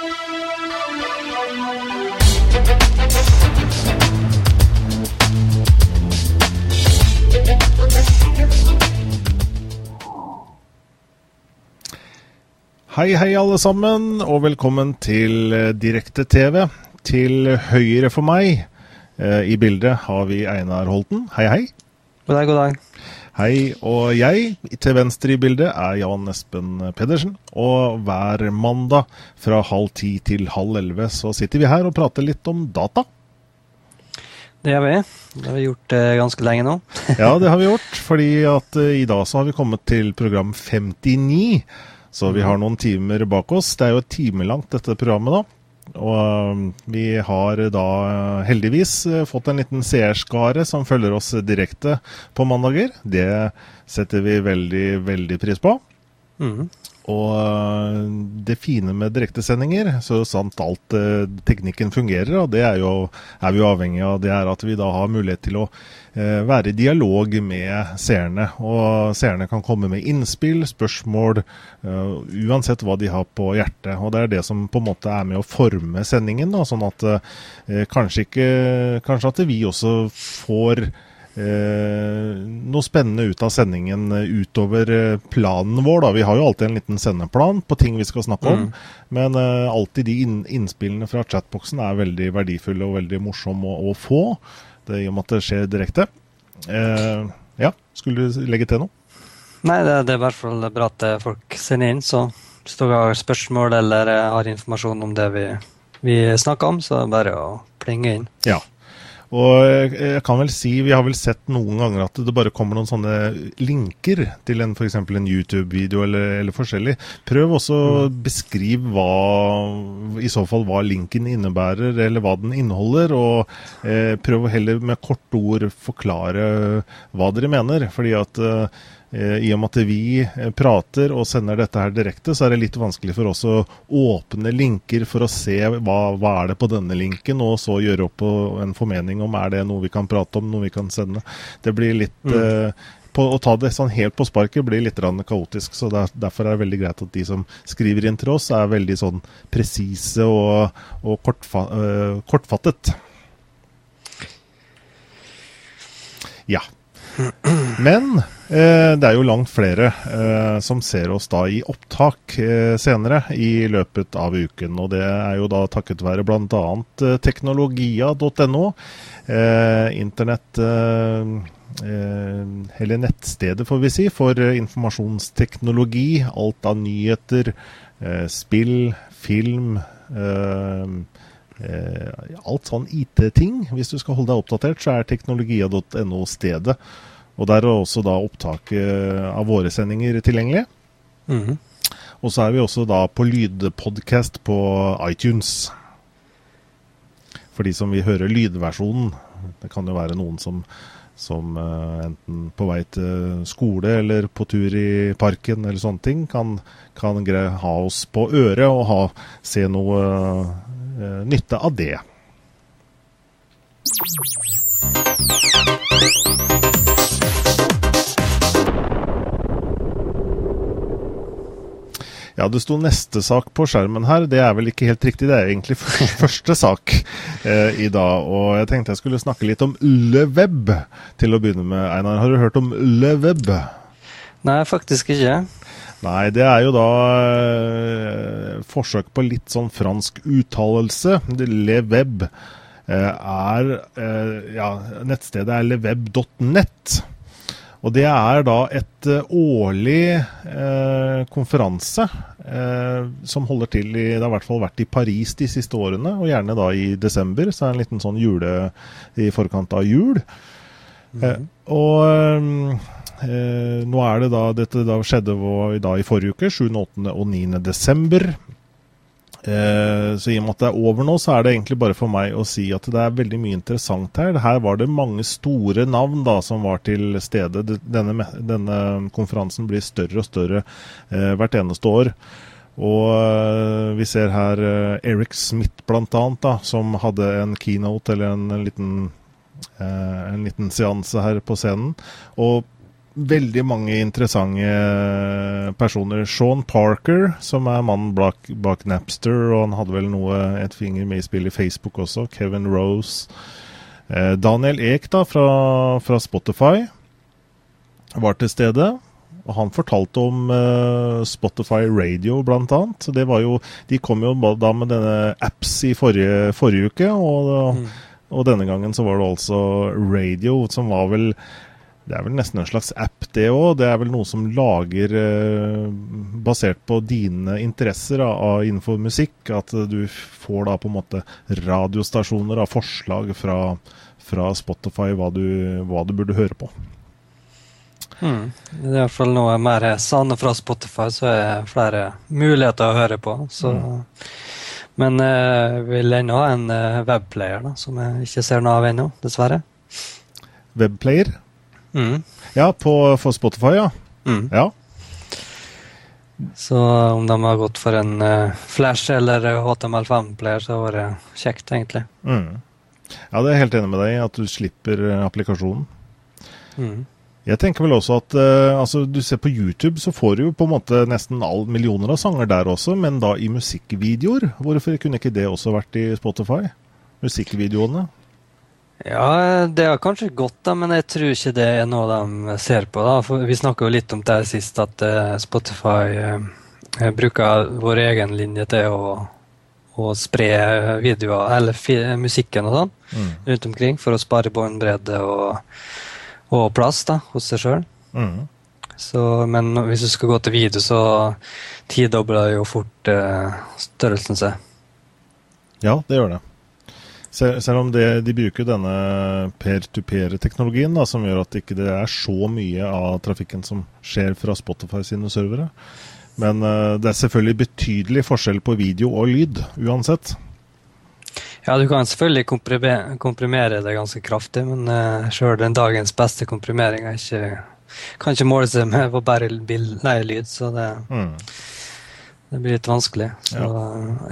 Hei, hei alle sammen, og velkommen til eh, Direkte-TV. Til høyre for meg eh, i bildet har vi Einar Holten. Hei, hei. God dag, god dag. Hei, og jeg til venstre i bildet er Jan Espen Pedersen. Og hver mandag fra halv ti til halv elleve så sitter vi her og prater litt om data. Det gjør vi. Det har vi gjort uh, ganske lenge nå. ja, det har vi gjort, fordi at uh, i dag så har vi kommet til program 59. Så vi har noen timer bak oss. Det er jo et timelangt, dette programmet, da. Og um, vi har da uh, heldigvis uh, fått en liten seerskare som følger oss direkte på mandager. Det setter vi veldig, veldig pris på. Mm. Og uh, det fine med direktesendinger, så sant alt teknikken fungerer, og det er, jo, er vi jo avhengig av, det er at vi da har mulighet til å Eh, være i dialog med seerne. Og seerne kan komme med innspill, spørsmål, uh, uansett hva de har på hjertet. Og det er det som på en måte er med å forme sendingen, da, sånn at uh, kanskje, ikke, kanskje at vi også får Eh, noe spennende ut av sendingen utover planen vår. Da. Vi har jo alltid en liten sendeplan på ting vi skal snakke om, mm. men alltid de innspillene fra chatboksen er veldig verdifulle og veldig morsomme å, å få i og med at det skjer direkte. Eh, ja, skulle du legge til noe? Nei, det, det er i hvert fall bra at eh, folk sender inn. Så hvis dere har spørsmål eller eh, har informasjon om det vi, vi snakker om, så er det bare å plinge inn. Ja. Og jeg kan vel si, Vi har vel sett noen ganger at det bare kommer noen sånne linker til en f.eks. en YouTube-video eller, eller, forskjellig. Prøv også å mm. beskrive hva, i så fall hva linken innebærer, eller hva den inneholder. Og eh, prøv heller med korte ord forklare hva dere mener. fordi at eh, Eh, I og med at vi eh, prater og sender dette her direkte, så er det litt vanskelig for oss å åpne linker for å se hva, hva er det på denne linken, og så gjøre opp en formening om er det noe vi kan prate om, noe vi kan sende. Det blir litt mm. eh, på, Å ta det sånn helt på sparket blir litt kaotisk. så der, Derfor er det veldig greit at de som skriver inn til oss, er veldig sånn presise og, og kortfa, uh, kortfattet. Ja. Men Eh, det er jo langt flere eh, som ser oss da i opptak eh, senere i løpet av uken. Og det er jo da takket være bl.a. teknologia.no. Internett Eller nettstedet, får vi si, for informasjonsteknologi. Alt av nyheter, spill, film. alt sånn IT-ting. Hvis du skal holde deg oppdatert, så er teknologia.no stedet. Og Der er også da opptaket av våre sendinger tilgjengelig. Mm -hmm. Og så er vi også da på lydpodcast på iTunes. For de som vil høre lydversjonen. Det kan jo være noen som, som uh, enten på vei til skole eller på tur i parken eller sånne ting, kan, kan ha oss på øret og ha, se noe uh, nytte av det. Ja, det sto neste sak på skjermen her. Det er vel ikke helt riktig, det er egentlig første sak eh, i dag. Og jeg tenkte jeg skulle snakke litt om LeWeb til å begynne med. Einar, har du hørt om LeWeb? Nei, faktisk ikke. Nei, det er jo da eh, forsøk på litt sånn fransk uttalelse. LeWeb eh, er eh, Ja, nettstedet er web.net. Og det er da et uh, årlig eh, konferanse eh, som holder til i Det har i hvert fall vært i Paris de siste årene, og gjerne da i desember. Så er det en liten sånn jule i forkant av jul. Mm. og nå er det da Dette da skjedde da i forrige uke, 7., 8. og 9. desember. Eh, så i og med at det er over nå, så er det egentlig bare for meg å si at det er veldig mye interessant her. Her var det mange store navn da som var til stede. Denne, denne konferansen blir større og større eh, hvert eneste år. Og eh, vi ser her eh, Eric Smith bl.a., som hadde en keynote eller en, en liten, uh, en liten seanse her på scenen. Og veldig mange interessante personer. Sean Parker, som er mannen bak, bak, Napster, og han hadde vel noe, et finger med i spillet i Facebook også. Kevin Rose. Eh, Daniel Ek da, fra, fra, Spotify var til stede. Og han fortalte om eh, Spotify Radio, blant annet. Det var jo, de kom jo da med denne apps i forrige, forrige uke, og, mm. og denne gangen så var det altså radio, som var vel det er vel nesten en slags app, det òg. Det er vel noe som lager eh, basert på dine interesser av, innenfor musikk. At du får da på en måte radiostasjoner av forslag fra, fra Spotify hva du, hva du, burde høre på. Hmm. Det er i hvert fall noe mer sanne fra Spotify, så er det flere muligheter å høre på. Så. Mm. Men jeg eh, vil ennå ha en eh, webplayer, da, som jeg ikke ser noe av ennå, dessverre. Webplayer? Mm. Ja, på, for Spotify, ja. Mm. ja. Så om de har gått for en uh, Flash eller HTML5-player, så var det kjekt, egentlig. Mm. Ja, det er jeg helt enig med deg i, at du slipper uh, applikasjonen. Mm. Jeg tenker vel også at uh, altså, du ser på YouTube, så får du jo på en måte nesten all millioner av sanger der også, men da i musikkvideoer. Hvorfor kunne ikke det også vært i Spotify? Musikkvideoene. Ja, det har kanskje gått, da, men jeg tror ikke det er noe de ser på. da. For vi snakka jo litt om det sist, at uh, Spotify uh, bruker vår egen linje til å, å spre videoer, eller musikken og sånn, mm. rundt omkring for å spare båndbredde og, og, plass da, hos seg sjøl. Mm. Men hvis du skal gå til video, så tidobler jo fort eh, størrelsen seg. Ja, det gjør det. Selv, om det, de bruker denne peer-to-peer-teknologien, som gjør at det ikke er så mye av trafikken som skjer fra Spotify sine servere. Men uh, det er selvfølgelig betydelig forskjell på video og lyd, uansett. Ja, du kan selvfølgelig komprimere, komprimere det ganske kraftig, men uh, eh, sjøl den dagens beste komprimering ikke, kan ikke måle seg med bare bild, nei, lyd. Så det, mm. Det blir litt vanskelig. Så ja.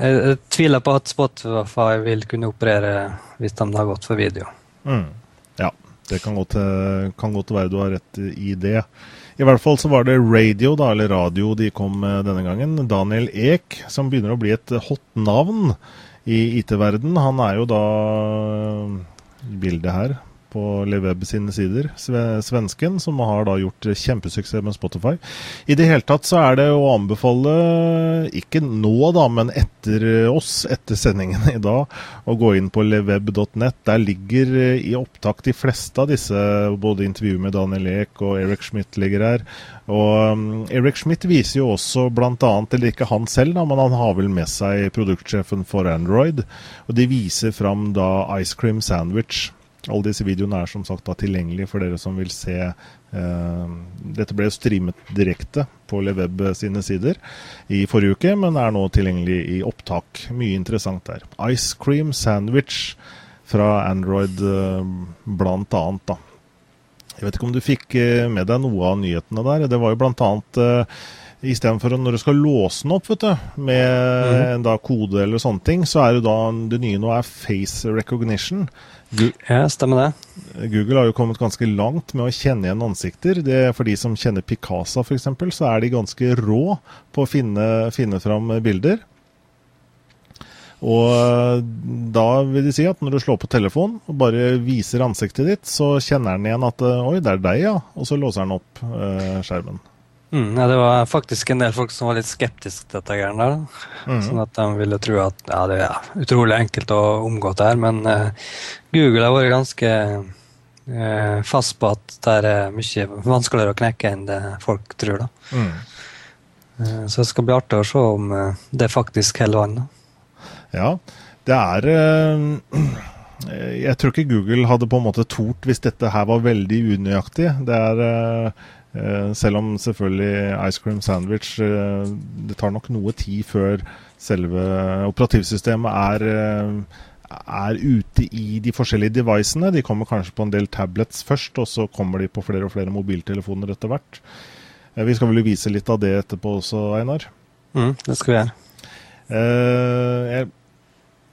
jeg, jeg, tviler på at Spotify vil kunne operere hvis de har gått for video. Mm. Ja, det kan godt, kan godt, være du har rett i det. I hvert fall så var det radio, da, eller radio de kom med denne gangen. Daniel Ek, som begynner å bli et hot navn i IT-verden. Han er jo da bildet her på Leveb sine sider, svensken, som har da gjort kjempesuksess med Spotify. I det hele tatt så er det å anbefale, ikke nå da, men etter oss, etter sendingen i dag, å gå inn på leveb.net. Der ligger i opptak de fleste av disse, både intervjuer med Daniel Ek og Eric Schmidt ligger her. Og um, Eric Schmidt viser jo også bl.a., eller ikke han selv, da, men han har vel med seg produktsjefen for Android, og de viser fram da Ice Cream Sandwich alle disse videoene er som sagt da tilgjengelige for dere som vil se. Uh, dette ble streamet direkte på Leveb sine sider i forrige uke, men er nå tilgjengelig i opptak. Mye interessant der. Ice cream sandwich fra Android uh, blant annet, da. Jeg vet ikke om du fikk uh, med deg noe av nyhetene der. Det var jo blant annet uh, Istedenfor når du skal låse den opp vet du, med mm. en da kode eller sånne ting, så er det da det nye nå er face recognition. Gu ja, stemmer det. Google har jo kommet ganske langt med å kjenne igjen ansikter. Det, for de som kjenner Picasa f.eks., så er de ganske rå på å finne, finne fram bilder. Og da vil de si at når du slår på telefonen og bare viser ansiktet ditt, så kjenner den igjen at oi, det er deg, ja. Og så låser den opp eh, skjermen. Mm, ja, det var faktisk en del folk som var litt skeptiske til dette. Greiene der. Mm. Sånn at de ville tro at ja, det er utrolig enkelt å omgå det her. Men uh, Google har vært ganske uh, fast på at det er mye vanskeligere å knekke enn det folk tror. da. Mm. Uh, så det skal bli artig å se om det faktisk holder vann. Ja, det er Jeg tror ikke Google hadde på en måte tort hvis dette her var veldig unøyaktig. Det er selv om selvfølgelig ice cream sandwich eh, Det tar nok noe tid før selve operativsystemet er, eh, er ute i de forskjellige devicene. De kommer kanskje på en del tablets først, og så kommer de på flere og flere mobiltelefoner etter hvert. Vi skal vel vise litt av det etterpå også, Einar? Mm, det skal vi gjøre. Eh, jeg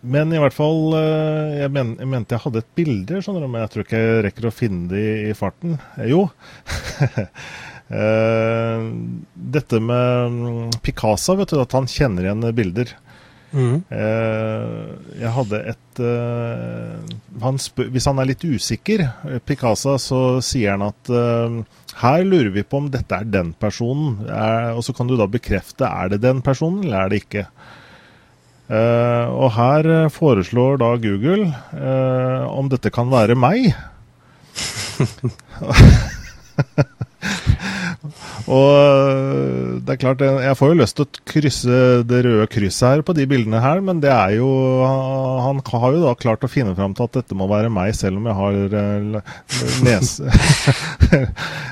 Men i hvert fall eh, Jeg, men, jeg mente jeg hadde et bilde, skjønner du, men jeg tror ikke jeg rekker å finne det i, i farten. Eh, jo. Eh, dette med mm, Picasa, vet du, at han kjenner igjen bilder. Mm. Jeg hadde et han spør, Hvis han er litt usikker, Picasa, så sier han at her lurer vi på om dette er den personen. og så kan du da bekrefte er det den personen, eller er det ikke. Uh, og her eh, foreslår da Google uh, om dette kan være meg. og det er klart, jeg får jo lyst til å krysse det røde krysset her på de bildene her, men det er jo Han har jo da klart å finne fram til at dette må være meg, selv om jeg har nese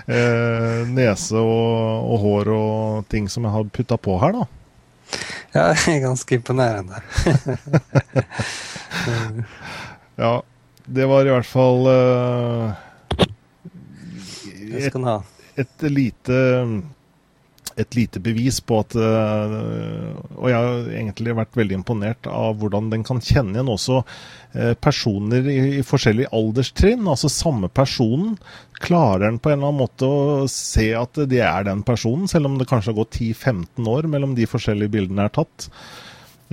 Nese og, og hår og ting som jeg har putta på her, da. Ja, det er ganske imponerende. ja, det var i hvert fall uh, et, et, lite et lite bevis på at uh, Og jeg har egentlig vært veldig imponert av hvordan den kan kjenne igjen også uh, personer i, i, forskjellige alderstrinn. Altså samme personen. Klarer den på en eller annen måte å se at det er den personen, selv om det kanskje har gått 10-15 år mellom de forskjellige bildene er tatt.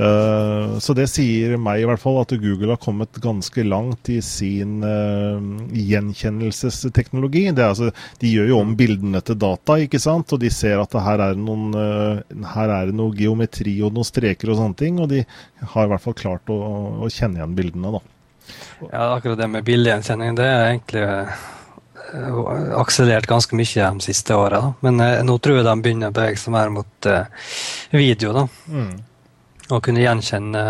Uh, så det sier meg i hvert fall at Google har kommet ganske langt i sin uh, gjenkjennelsesteknologi. Altså, de gjør jo om bildene til data, ikke sant? og de ser at her er, noen, uh, her er det noe geometri og noen streker og sånne ting. Og de har i hvert fall klart å, å kjenne igjen bildene. da. Ja, akkurat det med bildegjenkjenning, det er egentlig akselerert ganske mye de siste åra. Men nå tror jeg de begynner å bevege seg mer mot video. da. Mm å kunne gjenkjenne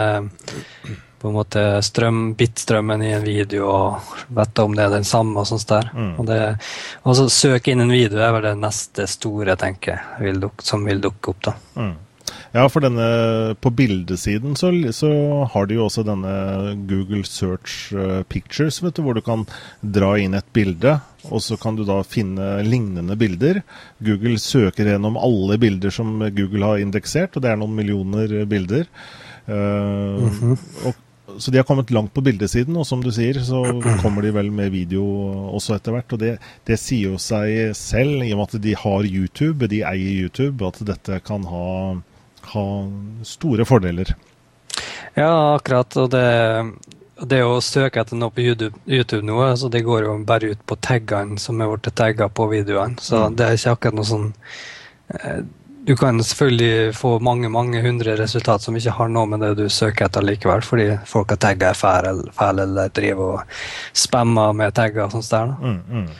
på en måte strøm, bitstrømmen i en video og vite om det er den samme. og sånt der. Mm. Og, det, og så søke inn en video er vel det neste store tenker jeg, vil som vil dukke opp. da. Mm. Ja, for denne, på bildesiden så, så, har de jo også denne Google Search eh, Pictures, vet du, hvor du kan dra inn et bilde, og så kan du da finne lignende bilder. Google søker gjennom alle bilder som Google har indeksert, og det er noen millioner bilder. Uh, mm -hmm. og, så de har kommet langt på bildesiden, og som du sier, så kommer de vel med video også etter hvert. Og det, det sier jo seg selv, i og med at de har YouTube, de eier YouTube, at dette kan ha ha store fordeler. Ja, akkurat. Og det, det å søke etter noe på YouTube, YouTube nå, så det går jo bare ut på taggene som er blitt tagga på videoene. Så mm. det er ikke akkurat noe sånn eh, Du kan selvfølgelig få mange mange hundre resultat som ikke har noe med det du søker etter likevel, fordi folk har tagga feil, feil eller driver og spammer med tagger og sånt der. Mm, mm.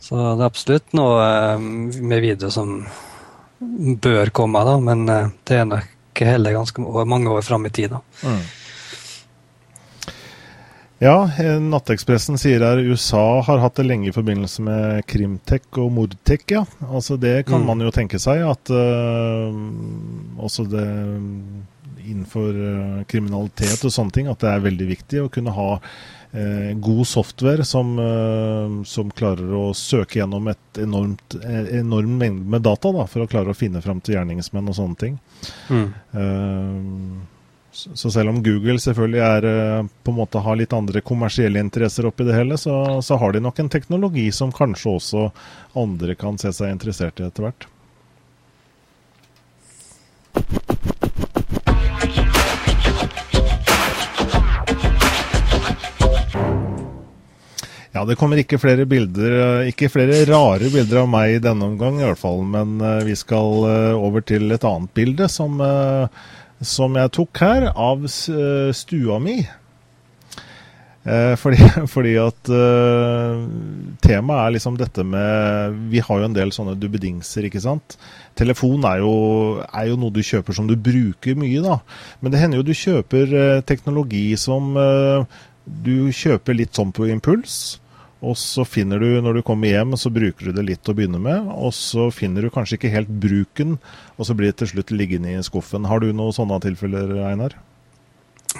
Så det er absolutt noe eh, med video som bør komme, da, men eh, det er nok heller ganske mange år fram i tid. da. Mm. Ja, eh, Nattekspressen sier her USA har hatt det lenge i forbindelse med Krimtek og Mordtek. ja. Altså Det kan mm. man jo tenke seg at uh, også det innenfor uh, kriminalitet og sånne ting, at det er veldig viktig å kunne ha uh, god software som, som, klarer å søke gjennom et enormt, enorm mengde med data da, for å klare å finne fram til gjerningsmenn og sånne ting. Mm. Eh, så selv om Google selvfølgelig er, eh, på en måte har litt andre kommersielle interesser oppi det hele, så, så har de nok en teknologi som kanskje også andre kan se seg interessert i etter hvert. Ja, det kommer ikke flere bilder, eh, ikke flere rare bilder av meg i denne omgang i hvert fall. Men uh, vi skal over til et annet bilde som, som jeg tok her, av stua mi. Fordi, fordi, at temaet er liksom dette med Vi har jo en del sånne dubbedingser, ikke sant. Telefon er jo, er jo, noe du kjøper som du bruker mye, da. Men det hender jo du kjøper teknologi som du kjøper litt sånn på impuls. Og så finner du, når du kommer hjem, så bruker du det litt å begynne med. Og så finner du kanskje ikke helt bruken, og så blir det til slutt liggende i skuffen. Har du noen sånne tilfeller, Einar?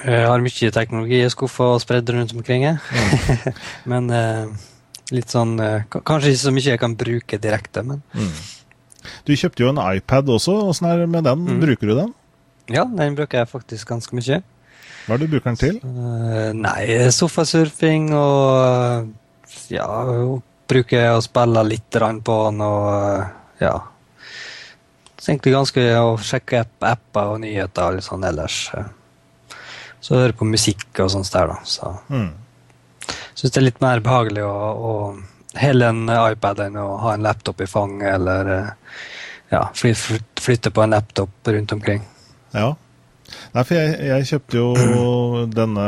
Jeg har mye teknologi i skuffa og spredd rundt omkring. Mm. men eh, litt sånn eh, Kanskje ikke så mye jeg kan bruke direkte, men mm. Du kjøpte jo en iPad også. Åssen er det med den? Mm. Bruker du den? Ja, den bruker jeg faktisk ganske mye. Hva er det du bruker den til? Uh, nei, sofasurfing og ja, bruker å spille litt på den og ja. Så egentlig ganske å sjekke apper og nyheter og litt sånn ellers. Så hører på musikk og sånt der, da. Så mm. syns det er litt mer behagelig å, å hele en iPad enn å ha en laptop i fanget eller ja, flytte på en laptop rundt omkring. Ja, Nei, for jeg, jeg, kjøpte jo denne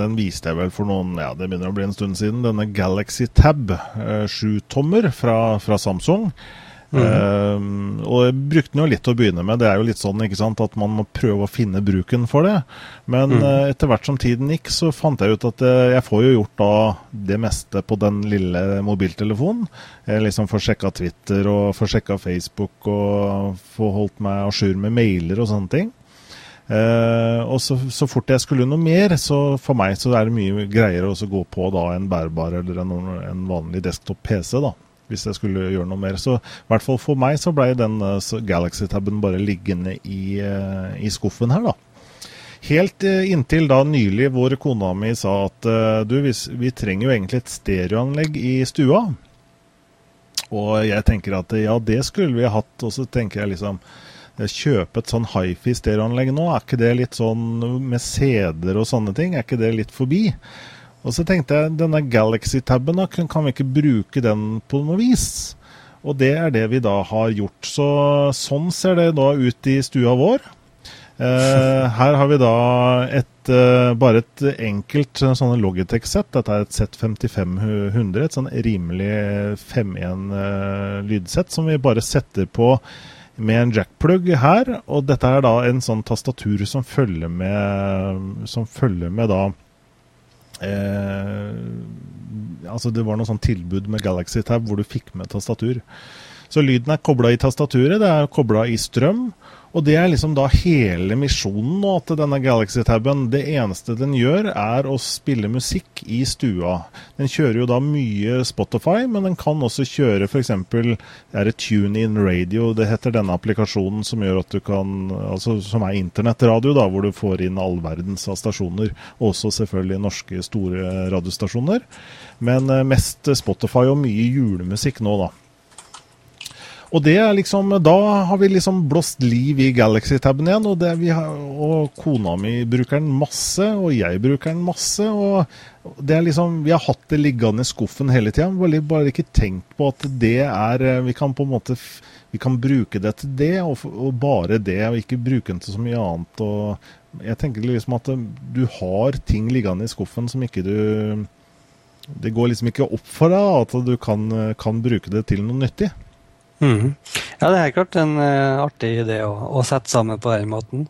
Den viste jeg vel for noen Ja, det begynner å bli en stund siden. Denne Galaxy Tab eh, 7-tommer fra, fra, Samsung. Mm. Uh, og jeg brukte den jo litt til å begynne med. Det er jo litt sånn ikke sant, at man må prøve å finne bruken for det. Men mm. uh, etter hvert som tiden gikk, så fant jeg ut at uh, jeg får jo gjort da det meste på den lille mobiltelefonen. Jeg liksom får sjekka Twitter og får sjekka Facebook og får holdt meg à jour med mailer og sånne ting. Uh, og så, så, fort jeg skulle noe mer, så for meg så er det mye greiere å gå på da en bærbar eller en, en vanlig desktop-PC, da. Hvis jeg skulle gjøre noe mer. Så i hvert fall for meg så ble den uh, Galaxy-taben bare liggende i, uh, i, skuffen her, da. Helt inntil da nylig hvor kona mi sa at du, vi trenger jo egentlig et stereoanlegg i stua. Og jeg tenker at ja, det skulle vi hatt. Og så tenker jeg liksom kjøpe et sånn hifi-stereoanlegg nå, er ikke det litt sånn med CD-er og sånne ting, er ikke det litt forbi? Og så tenkte jeg denne Galaxy-taben, kan vi ikke bruke den på noe vis? Og det er det vi da har gjort. Så sånn ser det da ut i stua vår. Eh, her har vi da et, eh, bare et enkelt eh, sånne Logitech-sett. Dette er et Z5500, et sånn rimelig 5.1 eh, som vi bare setter på med en jackplug her. Og dette er da en sånn tastatur som følger med Som følger med da eh, Altså det var noe sånn tilbud med Galaxy Tab hvor du fikk med tastatur. Så lyden er kobla i tastaturet, det er kobla i strøm. Og det er liksom da hele misjonen nå til denne Galaxy-taben. Det eneste den gjør, er å spille musikk i stua. Den kjører jo da mye Spotify, men den kan også kjøre f.eks. er det TuneIn Radio. Det heter denne applikasjonen som gjør at du kan Altså som er internettradio, da, hvor du får inn all verdens av stasjoner. Også selvfølgelig norske store radiostasjoner. Men eh, mest Spotify og mye julemusikk nå, da. Og det er liksom, da har vi liksom blåst liv i Galaxy-taben igjen. Og, har, og, kona mi bruker den masse, og jeg bruker den masse. og det er liksom, Vi har hatt det liggende i skuffen hele tida. Bare, bare ikke tenkt på at det er Vi kan på en måte vi kan bruke det til det, og, og bare det, og ikke bruke den til så mye annet. og Jeg tenker liksom at du har ting liggende i skuffen som ikke du Det går liksom ikke opp for deg at du kan, kan bruke det til noe nyttig. Mm. Ja, det er helt klart en uh, artig idé å, å, sette sammen på den måten.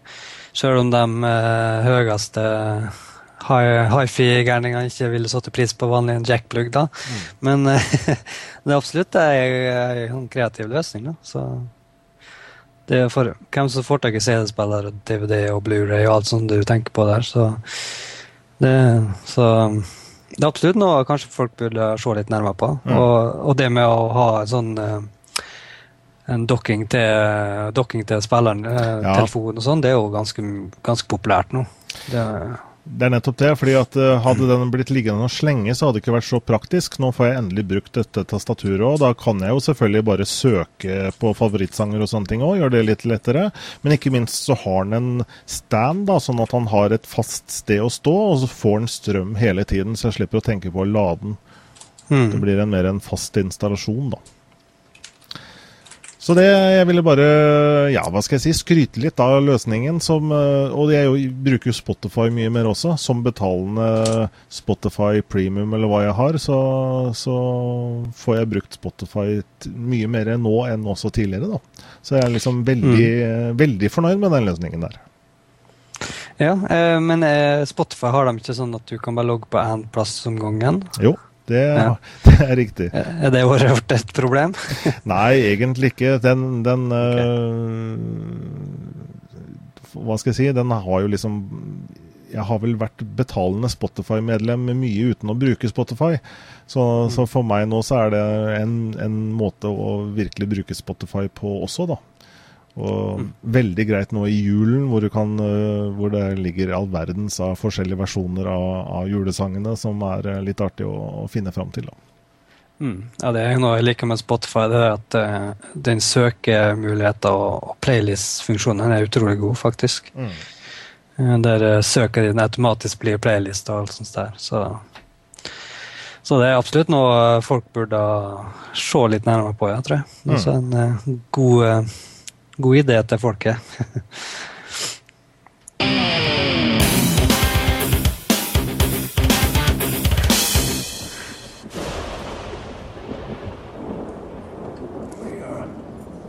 Selv om de uh, høyeste hifi-gærningene ikke ville satt pris på vanlig jackplug. da. Mm. Men uh, det er absolutt en kreativ løsning. da. Så det er for hvem som får tak i CD-spiller, DVD og Blu-ray og alt sånt du tenker på der. Så det, så det er absolutt noe kanskje folk burde se litt nærmere på. Mm. Og, og, det med å ha sånn en dokking til, dokking til spilleren, eh, ja. telefon og sånn, det er jo ganske, ganske populært nå. Det, det, er nettopp det. fordi at uh, Hadde den blitt liggende og slenge, så hadde det ikke vært så praktisk. Nå får jeg endelig brukt dette tastaturet, og da kan jeg jo selvfølgelig bare søke på favorittsanger og sånne ting òg, gjøre det litt lettere. Men ikke minst så har den en stand, da, sånn at han har et fast sted å stå, og så får han strøm hele tiden, så jeg slipper å tenke på å lade den. Mm. Det blir en mer en fast installasjon, da. Så det, jeg ville bare ja, hva skal jeg si, skryte litt av løsningen. Som, eh, og jeg bruker jo Spotify mye mer også. Som betalende Spotify premium eller hva jeg har, så, så får jeg brukt Spotify mye mer nå enn også tidligere. da. Så jeg er liksom veldig, mm. veldig fornøyd med den løsningen der. Ja, eh, men eh, Spotify har de ikke sånn at du kan bare logge på én plass om gangen? Jo, det, ja. det, er riktig. Er det vært et problem? Nei, egentlig ikke. Den, den okay. uh, Hva skal jeg si? Den har jo liksom Jeg har vel vært betalende Spotify-medlem mye uten å bruke Spotify. Så, mm. så, for meg nå så er det en, en, måte å virkelig bruke Spotify på også, da. Og mm. veldig greit nå i julen, hvor, kan, uh, hvor, det ligger all verdens av forskjellige versjoner av, av julesangene som er uh, litt artig å, å finne fram til. Mm. Ja, det er noe jeg liker med Spotify, det er at uh, den søkemuligheten og, og playlist-funksjonen er utrolig god, faktisk. Mm. Der søker ditt automatisk blir playlist og alt sånt der. Så så det er absolutt noe folk burde se litt nærmere på, jeg tror jeg. Mm. Altså en uh, god, uh, god, idé til folket.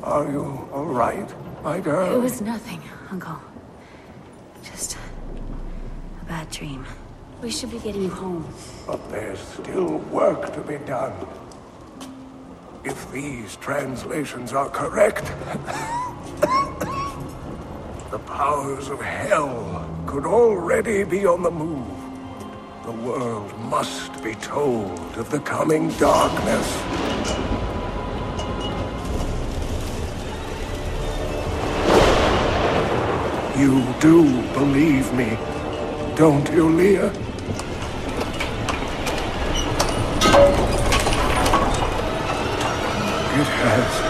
Are you all right, my girl? It was nothing, Uncle. Just a bad dream. We should be getting you home. But there's still work to be done. If these translations are correct, the powers of hell could already be on the move. The world must be told of the coming darkness. You do believe me, don't you, Leah? It has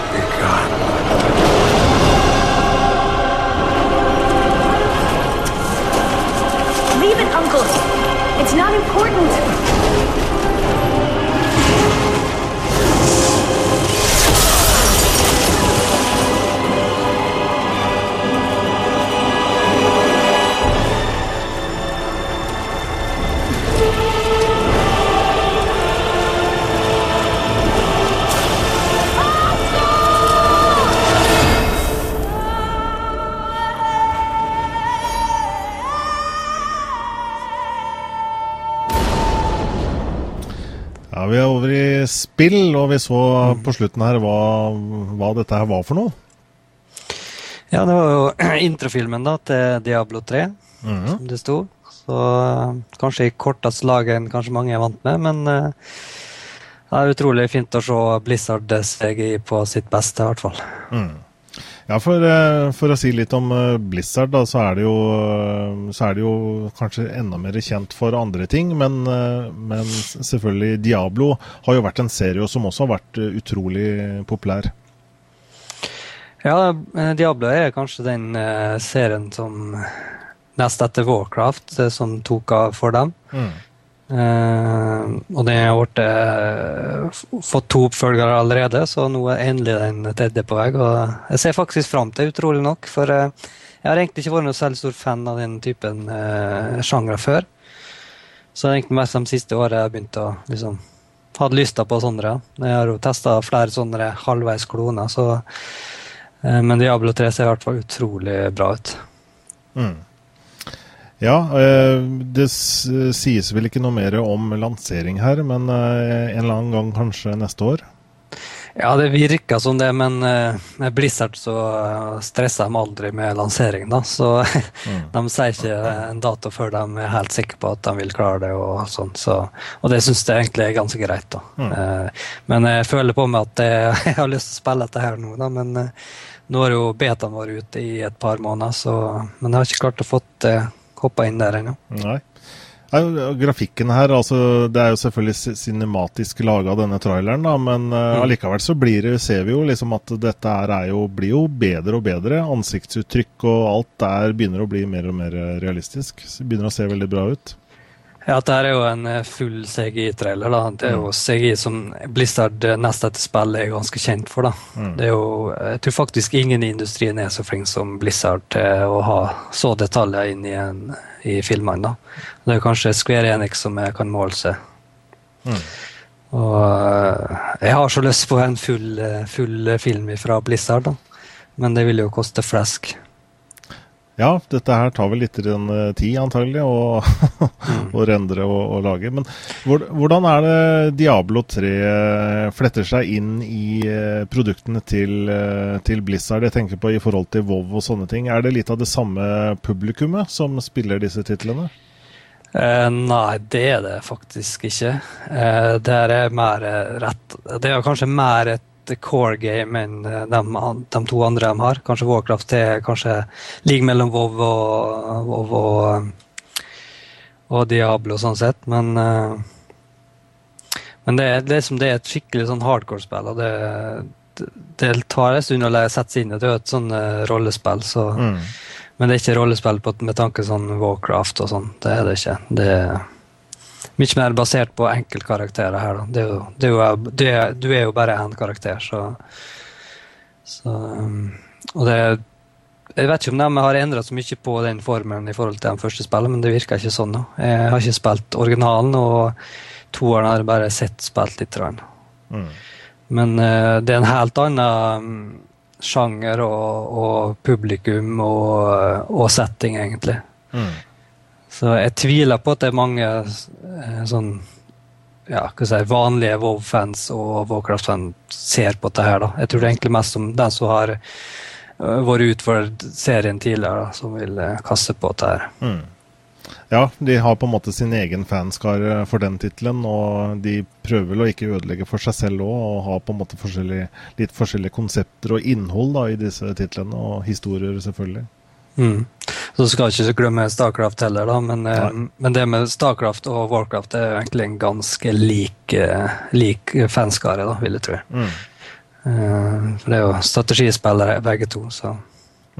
spill, og vi så på slutten her hva, hva dette her var for noe. Ja, det var jo introfilmen da, til Diablo 3, mm -hmm. som det sto. Så kanskje i kortest lag enn kanskje mange er vant med, men uh, det er utrolig fint å se Blizzard CGI på sitt beste, i hvert fall. Mm. Ja, for, eh, for, å si litt om eh, Blizzard, da, så er, det jo, eh, så er det jo kanskje enda mer kjent for andre ting. Men, men, selvfølgelig Diablo har jo vært en serie som også har vært utrolig populær. Ja, Diablo er kanskje den serien som nest etter Warcraft som tok av for dem. Mm. Uh, og den har blitt, uh, fått to oppfølgere allerede, så nå er endelig den tredje på vei. Og jeg ser faktisk fram til utrolig nok, for uh, jeg har egentlig ikke vært noe særlig stor fan av den typen uh, sjangre før. Så det er egentlig mest de siste årene jeg har begynt å liksom hadde lysta på sånne. Jeg har jo testa flere sånne halvveis kloner, så Men Diablo 3 ser i hvert fall utrolig bra ut. Mm. Ja, eh, det sies vel ikke noe mer om lansering her, men eh, en eller annen gang kanskje neste år? Ja, det virker som det, men eh, med Blizzard så stresser de aldri med lansering, da. Så mm. de sier ikke en dato før de er helt sikre på at de vil klare det og sånt, Så, og det syns jeg egentlig er ganske greit, da. Mm. Men jeg føler på meg at jeg har lyst til å spille dette her nå, da. Men nå har jo betaen vært ute i et par måneder, så Men jeg har ikke klart å få det hoppa inn der ennå. Nei. Grafikken her, altså det er jo selvfølgelig cinematisk laga, denne traileren, da, men uh, allikevel så blir det, ser vi jo liksom at dette er jo, blir jo bedre og bedre. Ansiktsuttrykk og alt der begynner å bli mer og mer realistisk. Begynner å se veldig bra ut. Ja, dette er jo en eh, full CGI-trailer. da. Det er jo mm. CGI som Blizzard eh, nest etter spillet er ganske kjent for. da. Mm. Det er jo, Jeg tror faktisk ingen i industrien er så flink som Blizzard til å ha så detaljer inn i, en, i filmene. da. Det er kanskje Square Enix som jeg kan måle seg. Mm. Og eh, jeg har så lyst på en full, full film fra Blizzard, da. men det vil jo koste flesk. Ja, dette her tar vel litt den, uh, tid, antagelig, å mm. rendre og, og, lage. Men hvordan er det Diablo 3 eh, fletter seg inn i uh, produktene til, uh, til, Blizzard? Jeg tenker på i forhold til WoW og sånne ting. Er det litt av det samme publikummet som spiller disse titlene? nei, det er det faktisk ikke. det er mer rett Det er kanskje mer et et core game enn de, de, to andre de har. Kanskje Warcraft er kanskje ligger mellom WoW og, WoW og, og Diablo sånn sett, men men det, det, liksom, det er et skikkelig sånn hardcore-spill, og det, det, tar en stund å sette seg inn i det. er et sånn rollespill, så mm. Men det er ikke rollespill på, med tanke sånn Warcraft og sånn. Det er det ikke. Det er mye mer basert på enkeltkarakterer her. Da. Er jo, det er jo, er, du er jo bare én karakter, så, så um, Og det Jeg vet ikke om de har endra så mye på den formelen i forhold til de første spillet, men det virker ikke sånn nå. Jeg har ikke spilt originalen, og toeren har jeg bare sett spilt litt. Mm. Men uh, det er en helt annen um, sjanger og, og publikum og, og, setting, egentlig. Mm. Så jeg tviler på at det er mange eh, sånn ja, hva si, vanlige WoW-fans og Warcraft-fans ser på dette her. da. Jeg tror det er egentlig mest om den som har uh, vært utfor serien tidligere, da, som vil uh, kaste på dette her. Mm. Ja, de har på en måte sin egen fanskare for den tittelen, og de prøver vel å ikke ødelegge for seg selv òg, og har på en måte forskjellige, litt forskjellige konsepter og innhold da, i disse titlene, og historier, selvfølgelig. Mm. Så skal ikke glemme Starcraft heller, da, men, eh, men, det med Starcraft og Warcraft er egentlig en ganske lik, eh, lik fanskare, da, vil jeg tro. Mm. For det er jo strategispillere begge to, så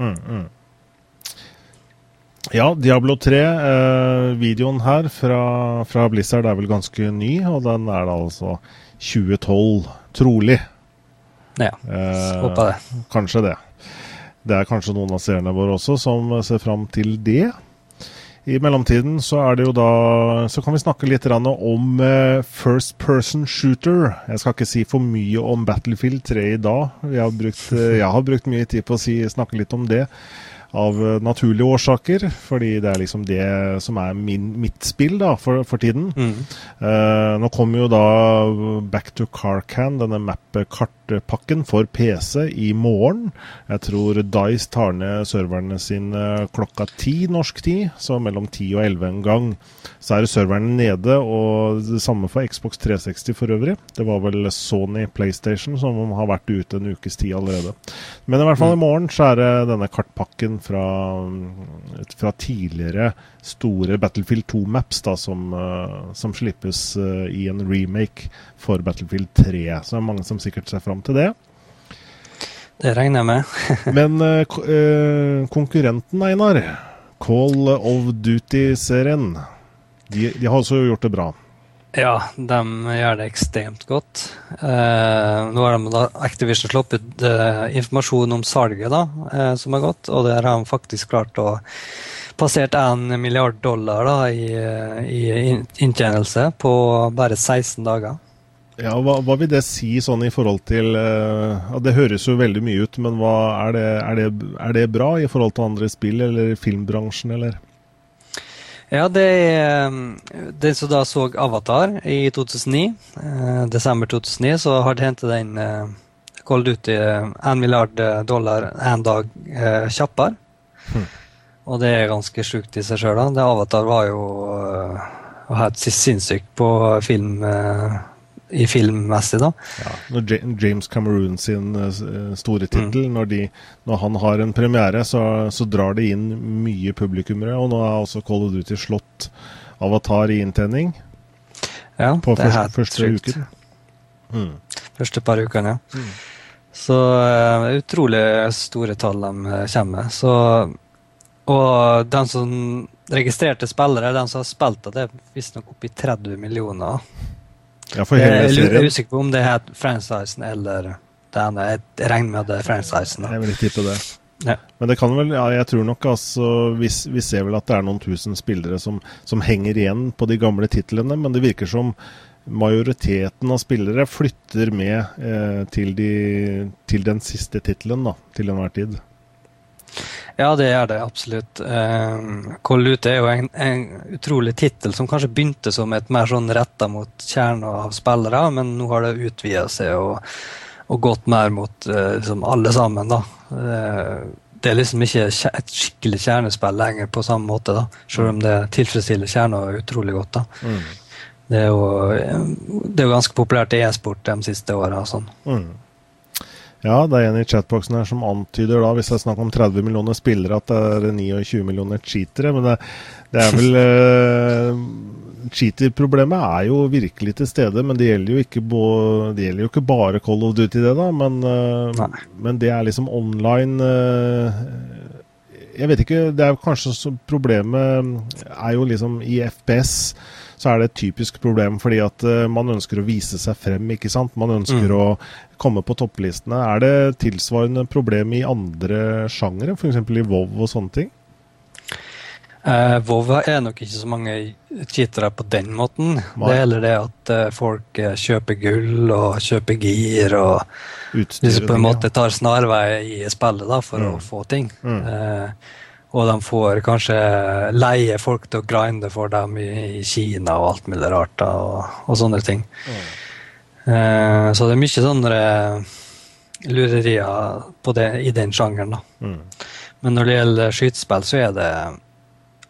mm, mm. Ja, Diablo 3, eh, videoen her fra, fra, Blizzard er vel ganske ny, og den er da altså 2012, trolig. Ja, eh, håper det. Kanskje det. Det er kanskje noen av seerne våre også som ser fram til det. I mellomtiden så er det jo da Så kan vi snakke litt om uh, First Person Shooter. Jeg skal ikke si for mye om Battlefield 3 i dag. Jeg har brukt, uh, jeg har brukt mye tid på å si, snakke litt om det av eh, naturlige årsaker, fordi det er liksom det som er min, mitt spill da, for, for tiden. Mm. Uh, nå kommer jo da Back to Carcan, denne map-kartpakken for PC, i morgen. Jeg tror Dice tar ned serverne sine klokka ti norsk tid, så mellom ti og elleve en gang. Så er serverne nede, og det samme for Xbox 360 for øvrig. Det var vel Sony PlayStation som har vært ute en ukes tid allerede. Men i hvert fall i mm. morgen så er det denne kartpakken fra, fra tidligere store Battlefield 2-maps som, uh, som, slippes uh, i en remake for Battlefield 3. Så det er mange som sikkert ser fram til det. Det regner jeg med. Men uh, konkurrenten, Einar, Call of Duty-serien, de, de har også gjort det bra. Ja, de gjør det ekstremt godt. Eh, nå har de da Activision sluppet eh, informasjon om salget da, eh, som er gått, og der har de faktisk klart å passert 1 milliard dollar da, i, i inntjenelse på bare 16 dager. Ja, hva, hva, vil det si sånn i forhold til uh, Det høres jo veldig mye ut, men hva, er, det, er, det, er, det, bra i forhold til andre spill eller filmbransjen, eller? Ja, det er um, Den som da så Avatar i 2009, eh, desember 2009, så har det hentet den eh, Call Duty én eh, milliard eh, dollar en dag eh, kjappere. Hm. Og det er ganske sjukt i seg sjøl. Avatar var jo uh, helt sinnssykt på film. Uh, i filmmessig, da. Ja, når James Cameroon sin eh, store tittel, mm. når, når, han har en premiere, så, så, drar det inn mye publikummere. Og nå er også Call of Duty slått Avatar i inntjening. Ja, på det første, er første uken. Mm. Første par ukene, ja. Mm. Så uh, utrolig store tall de eh, kommer med. Så, og den som registrerte spillere, den som har spilt det, er visstnok oppi 30 millioner. For hele jeg er usikker på om det het franchisen eller det ene. Jeg regner med det er franchisen. Jeg vil tippe det. Ja. Men det kan vel, ja, jeg tror nok altså vi, vi, ser vel at det er noen tusen spillere som, som henger igjen på de gamle titlene, men det virker som majoriteten av spillere flytter med eh, til, de, til, den siste tittelen til enhver tid. Ja, det er det absolutt. Uh, Call Duty er jo en, en utrolig tittel som kanskje begynte som et mer sånn retta mot kjerna av spillere, men nå har det utvida seg og, og, gått mer mot uh, liksom alle sammen. da. Uh, det er liksom ikke et skikkelig kjernespill lenger på samme måte, da, selv om det tilfredsstiller kjerna utrolig godt. da. Mm. Det, er jo, det er jo ganske populært i e-sport de siste åra. Sånn. Mm. Ja, det er en i chatboxen her som antyder da, hvis det er snakk om 30 millioner spillere, at det er 29 millioner cheatere. Men det, det er vel uh, Cheater-problemet er jo virkelig til stede, men det gjelder jo ikke, bo, det gjelder jo ikke bare Call of Duty, det, da. Men, uh, men det er liksom online uh, Jeg vet ikke, det er kanskje problemet er jo liksom i FPS så er det et typisk problem fordi at uh, man ønsker å vise seg frem. ikke sant? Man ønsker mm. å komme på topplistene. Er det tilsvarende problem i andre sjangere, f.eks. i WoW og sånne ting? Uh, WoW er nok ikke så mange cheatere på den måten. Nei. Det er heller det at uh, folk uh, kjøper gull og kjøper gir og Utstyret, hvis på en måte tar snarvei i spillet da, for mm. å få ting. Mm. Og de får kanskje leie folk til å grinde for dem i, i Kina og alt mulig rart da, og, og, sånne ting. Mm. så det er mye sånne lurerier det, i den sjangeren. da. Mm. Men når det gjelder skytespill, så er det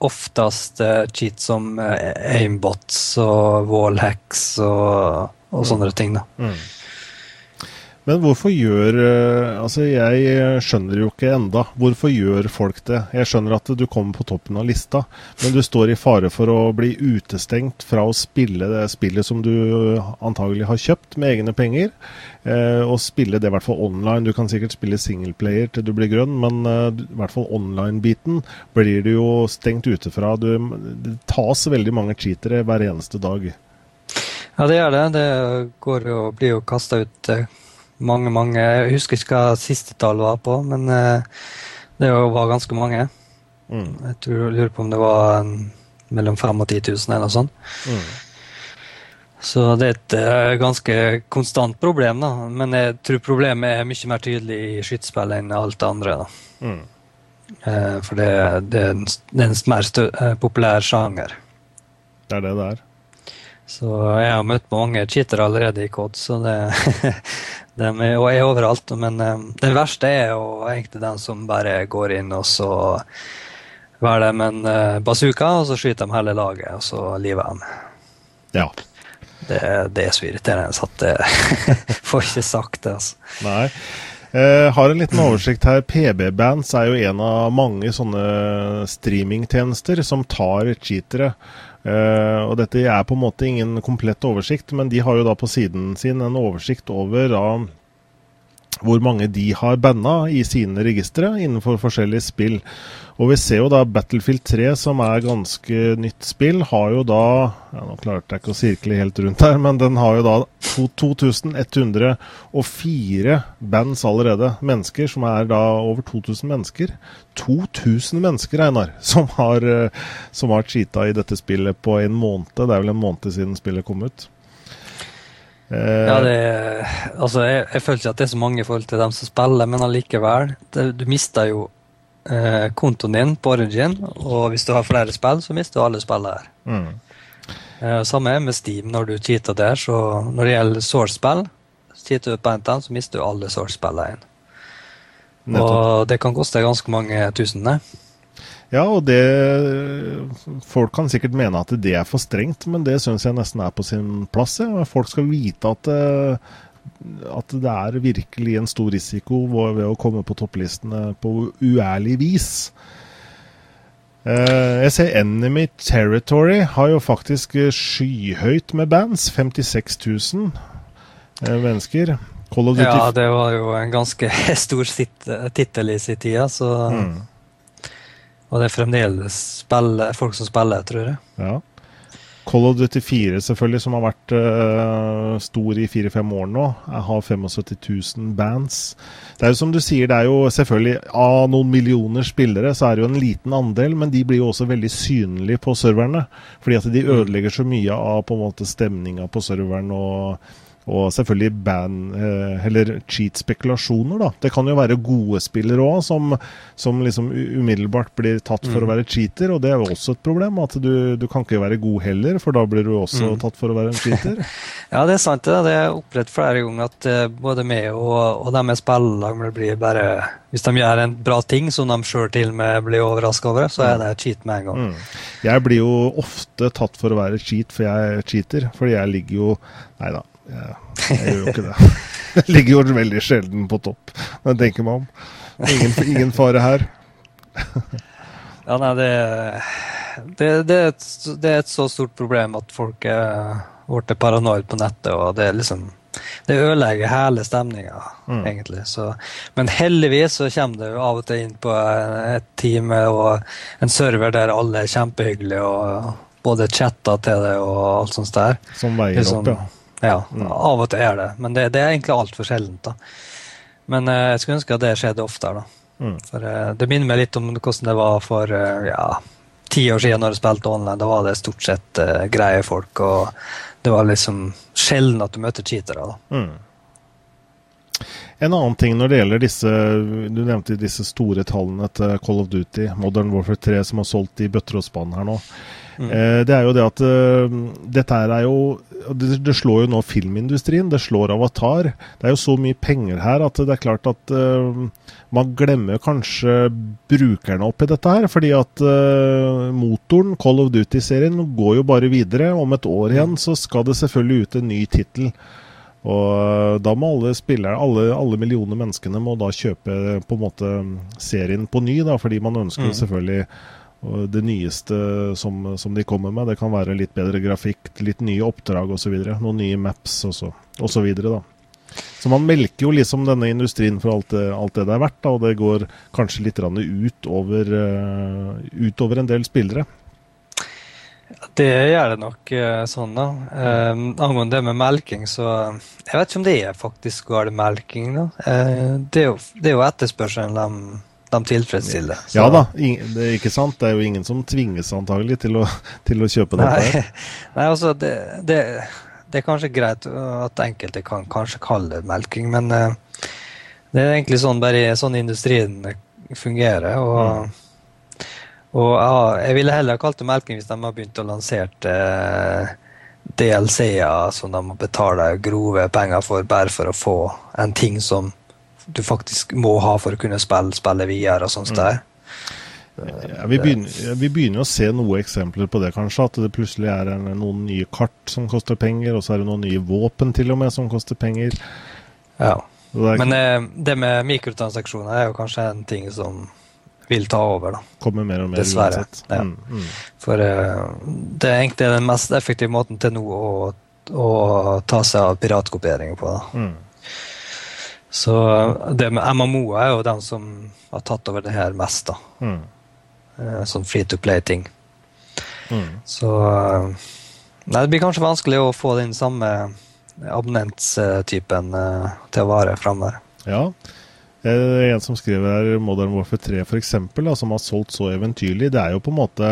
oftest uh, cheat som uh, aimbots og wallhacks og, og mm. sånne ting. da. Men hvorfor gjør uh, Altså, jeg skjønner jo ikke enda. Hvorfor gjør folk det? Jeg skjønner at du kommer på toppen av lista, men du står i fare for å bli utestengt fra å spille det spillet som du antagelig har kjøpt med egne penger eh, og spille det i hvert fall online. Du kan sikkert spille singleplayer til du blir grønn, men eh, i hvert fall online-biten blir du jo stengt ute fra. Du, det tas veldig mange cheatere hver eneste dag. Ja, det gjør det. Det går jo, blir jo kasta ut eh, mange, mange Jeg husker ikke hva siste tall var på, men eh, det var ganske mange. Mm. Jeg tror, lurer på om det var mellom 5000 og 10 000 eller noe sånt. Mm. Så det er et uh, ganske konstant problem, da. Men jeg tror problemet er mye mer tydelig i skytespill enn alt det andre. da. Mm. Uh, for det, det, det, er en mer uh, populær sjanger. Det er det det er. Så jeg har møtt mange cheatere allerede i COD, så det de er, og er overalt. Men den verste er jo egentlig den som bare går inn og så velger de en bazooka, og så skyter de hele laget, og så liver de. Ja. Det, det er så irriterende at jeg får ikke sagt det. altså. Nei. Jeg har en liten oversikt her. PB-bands er jo en av mange sånne streamingtjenester som tar cheatere. Eh, og dette er på en måte ingen komplett oversikt, men de har jo da på siden sin en oversikt over da hvor mange de har banna i sine registre innenfor forskjellige spill. Og vi ser jo da Battlefield 3, som er ganske nytt spill, har jo da ja, Nå klarte jeg ikke å sirkle helt rundt her, men den har jo da 2104 bands allerede. Mennesker som er da over 2000 mennesker. 2000 mennesker, Einar, som har, eh, som har cheata i dette spillet på en måned. Det er vel en måned siden spillet kom ut. Ja, det, altså jeg, jeg, føler ikke at det er så mange i forhold til dem som spiller, men allikevel. Det, du mister jo eh, kontoen din på Origin, og hvis du har flere spill, så mister du alle spillene her. Mm. Eh, samme med Steam når du cheater der. så Når det gjelder Source-spill, cheater du på NTN, så mister du alle Source-spillene igjen. Og det kan koste ganske mange tusen. Ne? Ja, og det Folk kan sikkert mene at det er for strengt, men det syns jeg nesten er på sin plass. Ja. Folk skal vite at, eh, at det er virkelig en stor risiko ved å komme på topplistene på uærlig vis. Eh, jeg ser Enemy Territory har jo faktisk skyhøyt med bands. 56 000 eh, mennesker. Ja, det var jo en ganske stor tittel i sin tid, så mm. Og det er fremdeles spiller, folk som spiller, tror jeg. Ja. Call of Duty 4, selvfølgelig, som har vært uh, stor i fire-fem år nå, jeg har 75 000 bands. Det er jo som du sier, det er jo selvfølgelig av noen millioner spillere, så er det jo en liten andel, men de blir jo også veldig synlige på serverne. Fordi at de ødelegger så mye av på en måte stemninga på serveren og og selvfølgelig band, eh, eller cheat-spekulasjoner, da. Det kan jo være gode spillere òg, som, som, liksom umiddelbart blir tatt for mm. å være cheater, og det er jo også et problem. At du, du, kan ikke være god heller, for da blir du også mm. tatt for å være en cheater. ja, det er sant. Det, det er opplevd flere ganger at uh, både meg og, og dem jeg spiller med, blir bare Hvis de gjør en bra ting som de sjøl til og med blir overraska over, så er mm. det cheat med en gang. Mm. Jeg blir jo ofte tatt for å være cheat, for jeg er cheater. Fordi jeg ligger jo Nei da. Jeg, jeg gjør jo ikke det. Jeg ligger jo veldig sjelden på topp, når jeg tenker meg om. Ingen, ingen fare her. Ja, nei, det, det, det, er et, det, er et, så stort problem at folk er blitt paranoid på nettet, og det er liksom det ødelegger hele stemninga, mm. egentlig. Så, men heldigvis så kommer det jo av og til inn på et team og en server der alle er kjempehyggelige og både chatter til det og alt sånt der. Som veier liksom, opp, ja. Ja, av og til er det. Men det, det er egentlig altfor sjeldent. da. Men eh, jeg skulle ønske at det skjedde oftere. da. Mm. For eh, Det minner meg litt om hvordan det var for eh, ja, ti år siden når jeg spilte online. Da var det stort sett eh, greie folk, og det var liksom sjelden at du møter cheatere. da. Mm. En annen ting når det gjelder disse Du nevnte disse store tallene til Call of Duty, Modern Warfare 3, som har solgt i bøtter og spann her nå. Mm. Eh, det er jo det at uh, dette er jo det, det, slår jo nå filmindustrien, det slår Avatar. Det er jo så mye penger her at det er klart at uh, man glemmer kanskje brukerne oppi dette her. Fordi at uh, motoren, Call of Duty-serien, går jo bare videre. Om et år igjen så skal det selvfølgelig ut en ny tittel. Og da må alle spillere, alle, alle, millioner menneskene må da kjøpe på en måte serien på ny, da, fordi man ønsker mm. selvfølgelig og det nyeste som, som, de kommer med. Det kan være litt bedre grafikk, litt nye oppdrag osv. Noen nye maps osv. Så, så man melker jo liksom denne industrien for alt det, alt det, det er verdt, da, og det går kanskje litt ut over, utover en del spillere. Det gjør det nok uh, sånn, da. Um, angående det med melking, så Jeg vet ikke om det er faktisk gal melking, da. Uh, det, er jo, det er jo etterspørselen de de tilfredsstiller. Så. Ja da, det er ikke sant. Det er jo ingen som tvinges antagelig til å, til å kjøpe dette. Nei, nei altså det, det, det, er kanskje greit at enkelte kan kanskje kalle det melking, men uh, det er egentlig sånn bare sånn industrien fungerer. og mm. Og ja, Jeg ville heller kalt det melking hvis de har begynt å lansere eh, DLC-er som de må betale grove penger for bare for å få en ting som du faktisk må ha for å kunne spille, spille videre og sånt. Mm. Ja, vi, begynner, vi, begynner, å se noen eksempler på det, kanskje. At det plutselig er noen nye kart som koster penger, og så er det noen nye våpen til og med som koster penger. Ja. Det Men eh, det med mikrotransaksjoner er jo kanskje en ting som vil ta over, da. Kommer mer og mer Dessverre. Ja. Mm, mm. For eh, det er egentlig den mest effektive måten til nå å, å ta seg av piratkopiering på. da. Mm. Så det med MMO er jo den som har tatt over det her mest, da. Mm. Eh, sånn free to play-ting. Mm. Så Nei, det blir kanskje vanskelig å få den samme abonnentstypen uh, til å vare framover. Ja. En som skriver her Modern Warfare 3 f.eks., som har solgt så eventyrlig. Det er jo på en måte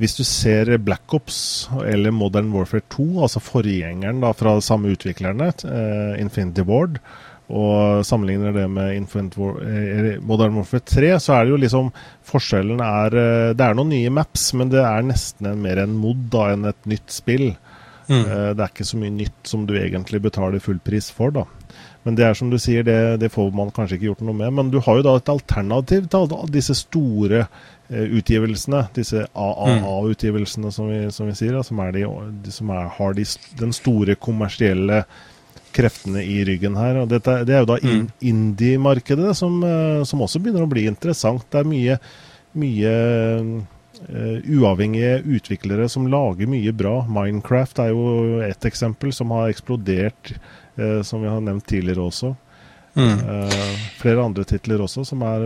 Hvis du ser Black Ops eller Modern Warfare 2, altså forgjengeren da fra samme utviklerne, Infinity Ward, og sammenligner det med War, eh, Modern Warfare 3, så er det jo liksom Forskjellen er eh, Det er noen nye maps, men det er nesten en, mer en mod da enn et nytt spill. Mm. Eh, det er ikke så mye nytt som du egentlig betaler full pris for, da. Men det er som du sier, det, det får man kanskje ikke gjort noe med. Men du har jo da et alternativ til disse store utgivelsene, disse AAA-utgivelsene som, som, vi sier, da, som, de, som er, har de, den store kommersielle kreftene i ryggen her. og dette, Det er jo da mm. indie-markedet som, uh, som, også begynner å bli interessant. Det er mye, mye uh, uavhengige utviklere som lager mye bra. Minecraft er jo ett eksempel som har eksplodert, uh, som vi har nevnt tidligere også. Mm. flere andre titler også som er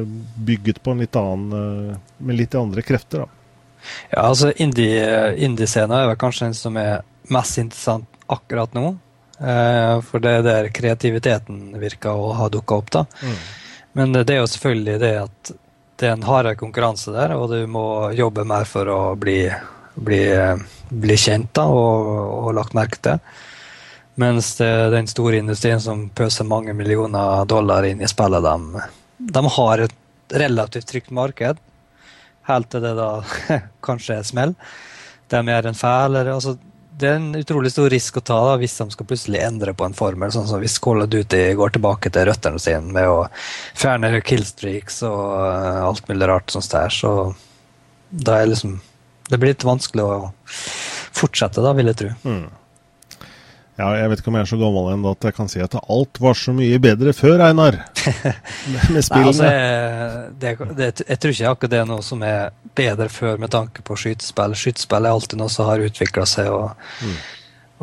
bygget på en litt annen, med litt andre krefter. da. Ja, altså Indie-scena indie er vel kanskje den som er mest interessant akkurat nå. Eh, for det er der kreativiteten virker å ha dukka opp. da. Mm. Men det er jo selvfølgelig det at det er en hardere konkurranse der, og du må jobbe mer for å bli, bli, bli kjent da, og, og, lagt merke til. Mens det den store industrien som pøser mange millioner dollar inn i spillet, de, de har et relativt trygt marked. Helt til det da kanskje smeller. De gjør en feil. Altså, det er en utrolig stor risk å ta da, hvis de skal plutselig endre på en formel. sånn som Hvis Call of Duty går tilbake til røttene sine med å fjerne killstreaks og uh, alt mulig rart sånt der, så da er liksom Det blir litt vanskelig å fortsette, da, vil jeg tro. Mm. Ja, jeg vet ikke om jeg er så gammel ennå at jeg kan si at alt var så mye bedre før, Einar. med, spillene. Nei, altså, jeg, det, det, jeg tror ikke akkurat det er noe som er bedre før med tanke på skytespill. Skytespill er alltid noe som har utvikla seg. Og, Mm.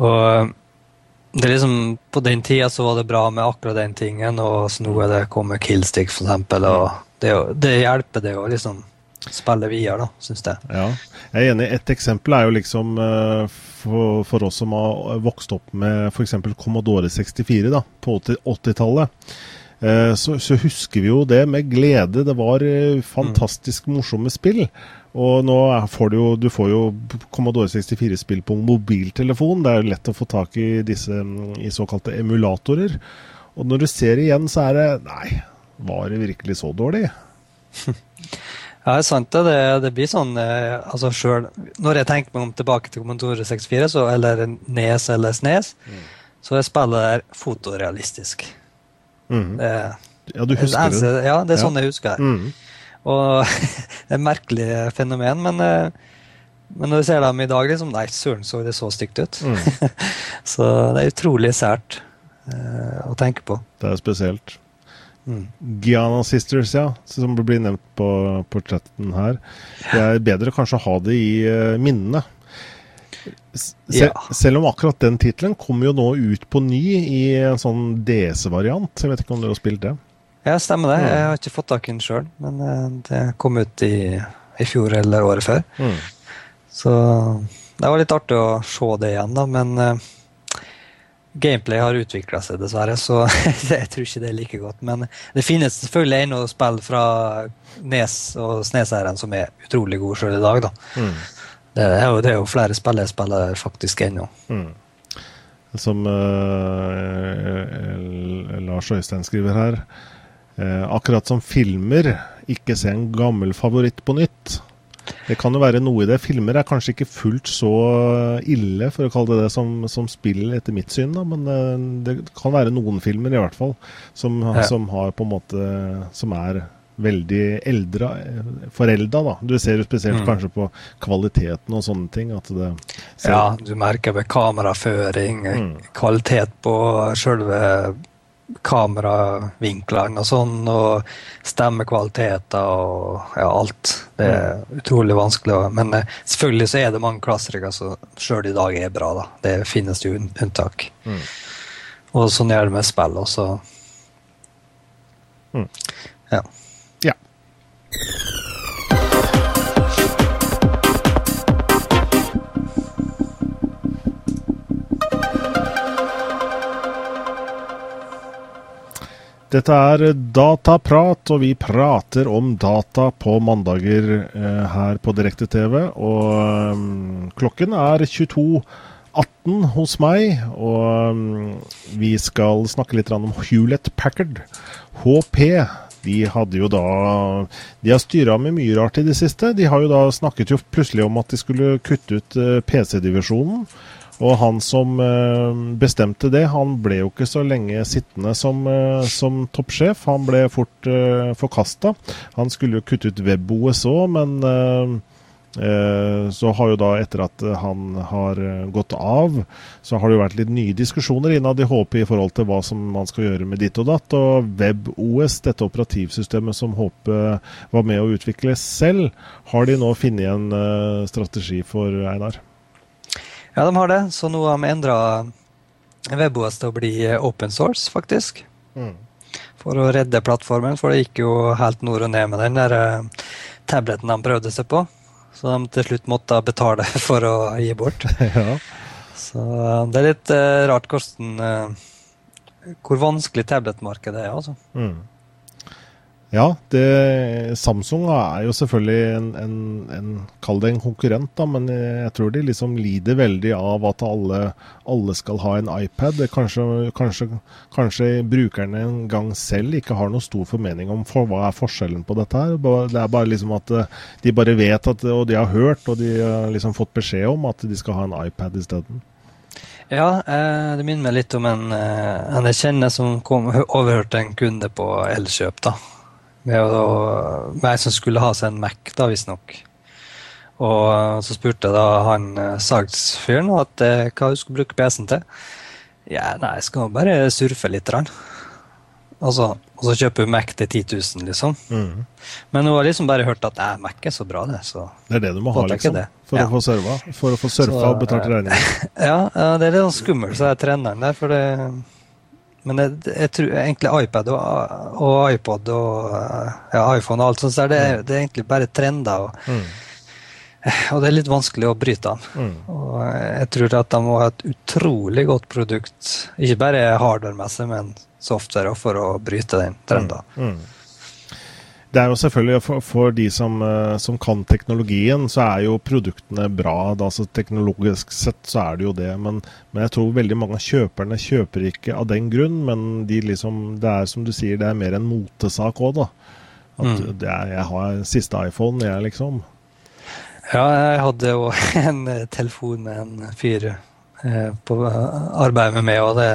og det er liksom, På den tida så var det bra med akkurat den tingen, og så nå er det kommet killstick, for eksempel. Og det, det hjelper det å liksom spille videre, da, syns jeg. Ja, jeg er enig. Et eksempel er jo liksom eh, for, for oss som har vokst opp med f.eks. Commodore 64 da, på 80 80-tallet. eh, Så, så husker vi jo det med glede. Det var eh, fantastisk morsomme spill. Og nå får du jo du får jo Commodore 64-spill på mobiltelefon. Det er jo lett å få tak i disse i såkalte emulatorer. Og når du ser igjen, så er det Nei, var det virkelig så dårlig? Ja, det er sant. Det, det, blir sånn eh, altså selv, Når jeg tenker meg om tilbake til Commodore 64, så, eller Nes eller Snes, så er spillet der fotorealistisk. Mm. Det, Ja, du husker det? det. Ja, det er Ja. sånn jeg husker. Mhm. Og det er et merkelig fenomen, men, eh, men når du ser dem i dag, liksom Nei, søren, så det så stygt ut. Mm. så det er utrolig sært eh, å tenke på. Det er spesielt. Mm. Giana Sisters, ja, som blir nevnt på, på chatten her. Det er bedre kanskje å ha det i uh, minnene. Se, Ja. Selv om akkurat den tittelen kommer jo nå ut på ny i en sånn DS-variant. Jeg vet ikke om dere har spilt det? Ja, stemmer det. Mm. Jeg har ikke fått tak i den sjøl, men eh, det kom ut i, i fjor eller året før. Mm. Så det var litt artig å se det igjen, da, men eh, gameplay har utvikla seg, dessverre, så jeg tror ikke det er like godt. Men det finnes selvfølgelig ennå spill fra Nes og Sneseieren som er utrolig gode sjøl i dag, da. Mm. Det er jo, det er jo flere spill jeg spiller faktisk ennå. Mm. Som uh, Lars Øystein skriver her. Uh, akkurat som filmer, ikke se en gammel favoritt på nytt. Det kan jo være noe i det. Filmer er kanskje ikke fullt så ille, for å kalle det det, som, som spill, etter mitt syn. Da. Men eh, det kan være noen filmer, i hvert fall, som, Ja. som har på en måte Som er veldig eldre, eh, forelda, da. Du ser jo spesielt Mm. kanskje på kvaliteten og sånne ting. At det ser- Ja, du merker ved kameraføring, Mm. kvalitet på sjølve kameravinklene og sånn, og stemmekvaliteter og ja, alt. Det er utrolig vanskelig. Men eh, selvfølgelig så er det mange klassikere som sjøl i dag er bra, da. Det finnes jo unntak. Mm. Og sånn gjør det med spill også. Mm. Ja. Ja. Dette er Dataprat, og vi prater om data på mandager eh, her på Direkte-TV. Og um, klokken er 22.18 hos meg, og um, vi skal snakke litt om Hewlett Packard. HP. De hadde jo da De har styra med mye rart i det siste. De har jo da snakket jo plutselig om at de skulle kutte ut eh, PC-divisjonen. Og han som eh, bestemte det, han ble jo ikke så lenge sittende som, eh, som toppsjef. Han ble fort uh, forkasta. Han skulle jo kutte ut WebOS òg, men uh, eh, så har jo da, etter at han har eh, gått av, så har det jo vært litt nye diskusjoner innad i HP i forhold til hva som man skal gjøre med ditt og datt. Og WebOS, dette operativsystemet som HP var med å utvikle selv, har de nå funnet en eh, strategi for, Einar? Ja, de har det. Så nå har de endra WebOS til å bli eh, open source, faktisk. Mm. for å redde plattformen, for det gikk jo helt nord og ned med den der tabletten tableten de prøvde seg på. Så de til slutt måtte betale for å gi bort. ja. Så eh, det er litt eh, rart hvordan eh, Hvor vanskelig tabletmarkedet er, altså. Mm. Ja, det, Samsung er jo selvfølgelig en, en, en Kall det en konkurrent, da, men jeg tror de liksom lider veldig av at alle, alle skal ha en iPad. Kanskje, kanskje, kanskje brukerne en gang selv ikke har noe stor formening om for, hva er forskjellen på dette her. Det er bare liksom at eh, de bare vet at, og de har hørt og de har liksom fått beskjed om at de skal ha en iPad isteden. Ja, eh, det minner meg litt om en, eh, en jeg kjenner som kom, overhørte en kunde på Elkjøp. da. Med, å, med ei som skulle ha seg en Mac, da visstnok. Og så spurte da han eh, salgsfyren at, eh, hva hun skulle bruke PC-en til. Ja, nei, jeg skal bare surfe litt. Rann. Altså, og så kjøper hun Mac til 10 000, liksom. Mm. Men hun har liksom bare hørt at nei, Mac er så bra, det. Så Det er det du må ha, liksom. For Ja. å få serva, For å få surfa og betalt eh, regninger. ja, ja, det er litt sånn skummelt, så er treneren der, for det Men jeg, jeg tror egentlig iPad og, og iPod og ja, iPhone og alt sånt, så er det, det er egentlig bare trender. Og, Mm. og det er litt vanskelig å bryte den. Mm. Og jeg tror at de må ha et utrolig godt produkt, ikke bare hardware-messig, men software for å bryte den trenden. Det er jo selvfølgelig for, for de som, eh, som kan teknologien, så er jo produktene bra. Da, altså Teknologisk sett så er det jo det. Men, men jeg tror veldig mange av kjøperne kjøper ikke av den grunn. Men de liksom, det er som du sier, det er mer en motesak òg, da. At Mm. det er, jeg har siste iPhone, jeg, liksom. Ja, jeg hadde jo en eh, telefon med en fyr eh, på arbeidet med meg, og det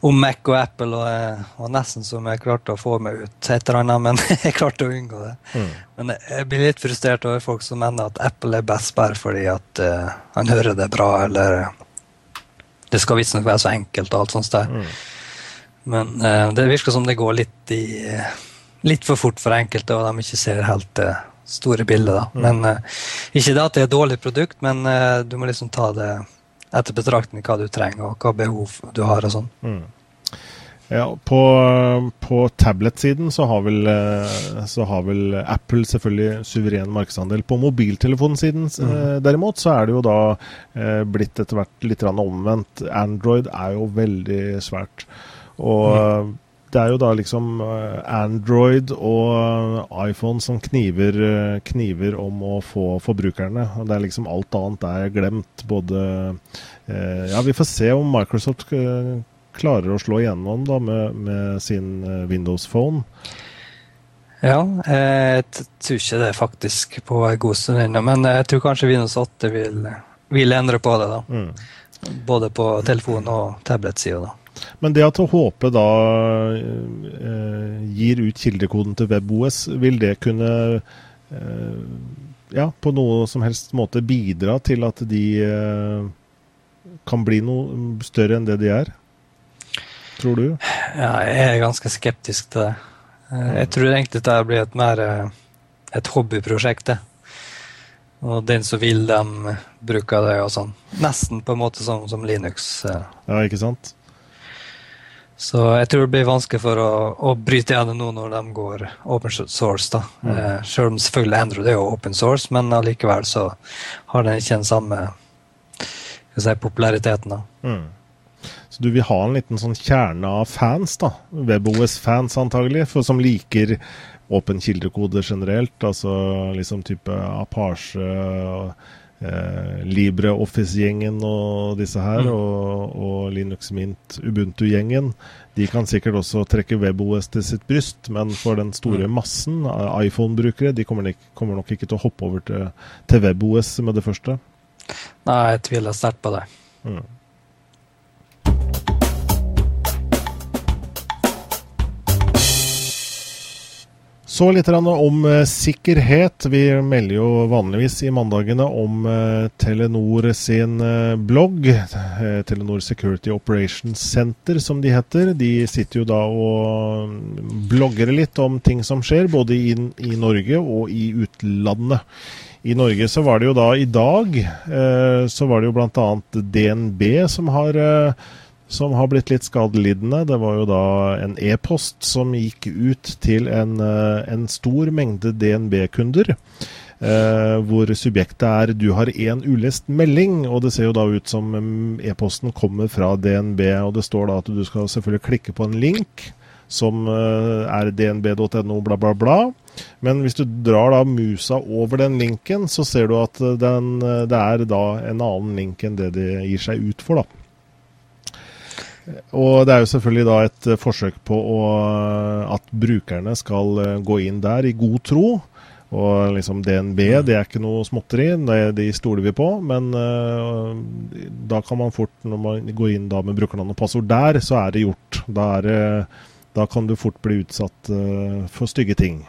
om Mac og Apple, og det var nesten som jeg klarte å få meg ut et eller annet, men jeg klarte å unngå det. Mm. Men jeg- blir litt frustrert over folk som mener at Apple er best bare fordi at uh, han hører det bra, eller det skal visstnok være så enkelt og alt sånt der. Mm. Men uh, det virker som det går litt i Litt for fort for enkelte, og de ikke ser helt det store bildet. da. Men uh, Ikke det at det er et dårlig produkt, men uh, du må liksom ta det etter betraktning hva du trenger, og hva behov du har og sånn. Mm. Ja, på, på tablet-siden så eh, så har vel Apple selvfølgelig suveren markedsandel. På mobiltelefonsiden eh, derimot så er det jo da eh, blitt etter hvert litt omvendt. Android er jo veldig svært. Og eh, det er jo da liksom eh, Android og eh, iPhone som kniver, eh, kniver om å få forbrukerne. Og det er liksom alt annet er glemt. Både Ja, vi får se om Microsoft klarer å slå igjennom da med, med sin eh, Windows Phone. Ja, jeg tror ikke det faktisk på en god stund ennå, men jeg tror kanskje Windows 8 vil, vil endre på det. da. Mm. Både på telefon- og tablet-sida. Men det at HP da eh, gir ut kildekoden til WebOS, vil det kunne eh, ja, på noe som helst måte bidra til at de eh, kan bli noe større enn det de er? Tror du? Ja, jeg er ganske skeptisk til det. Jeg tror egentlig dette blir et mer et hobbyprosjekt. det. Og den som vil, dem bruker det og sånn. Nesten på en måte sånn som Linux. Ja, ikke sant? Så jeg tror det blir vanskelig for å, å bryte gjennom nå når de går open source. da. Eh, Selv om selvfølgelig Android er jo open source, men allikevel så har den ikke den samme si, populariteten. da. Mm. Så du vil ha en liten sånn kjerne av fans, da? WebOS-fans antagelig, for som liker åpen kildekode generelt. Altså liksom type Apache, eh, LibreOffice-gjengen og disse her, Mm. og, og Linux Mint Ubuntu-gjengen. De kan sikkert også trekke WebOS til sitt bryst, men for den store Mm. massen iPhone-brukere, de kommer, nik- kommer nok ikke til å hoppe over til, til WebOS med det første. Nei, jeg tviler sterkt på det. Mm. Så litt om eh, sikkerhet. Vi melder jo vanligvis i mandagene om eh, Telenor sin eh, blogg. Telenor Security Operations Center, som de heter. De sitter jo da og mm, blogger litt om ting som skjer, både i, i Norge og i utlandet. I Norge så var det jo da i dag så var det jo bl.a. DNB som har som har blitt litt skadelidende. Det var jo da en e-post som gikk ut til en, eh, en stor mengde DNB-kunder. Eh, hvor subjektet er 'du har én ulest melding', og det ser jo da ut som mm, e-posten kommer fra DNB. Og det står da at du skal selvfølgelig klikke på en link som eh, er dnb.no, bla, bla, bla. Men hvis du drar da musa over den linken, så ser du at eh, den, det er da en annen link enn det de gir seg ut for, da. Og det er jo selvfølgelig da et eh, forsøk på å, at brukerne skal eh, gå inn der i god tro. Og liksom DNB, det er ikke noe småtteri, det, de stoler vi på. Men uh, da kan man fort, når man går inn da med brukernavn og passord der, så er det gjort. Da, er det, da kan du fort bli utsatt uh, for stygge ting.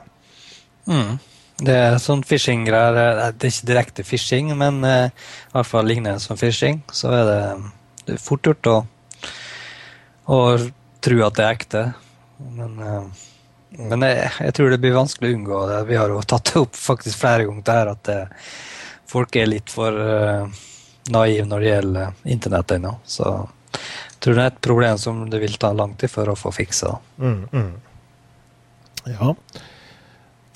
Mm. Det er sånn phishing-greier eh, Det er ikke direkte phishing, men uh, i hvert fall lignende som phishing. Så er det, det er fort gjort å og tro at det er ekte. Men, eh, men jeg, jeg, tror det blir vanskelig å unngå det. Vi har jo tatt det opp faktisk flere ganger der at det, folk er litt for uh, naive når det gjelder internett ennå. Så jeg tror det er et problem som det vil ta lang tid for å få fiksa. Mm, mm. Ja.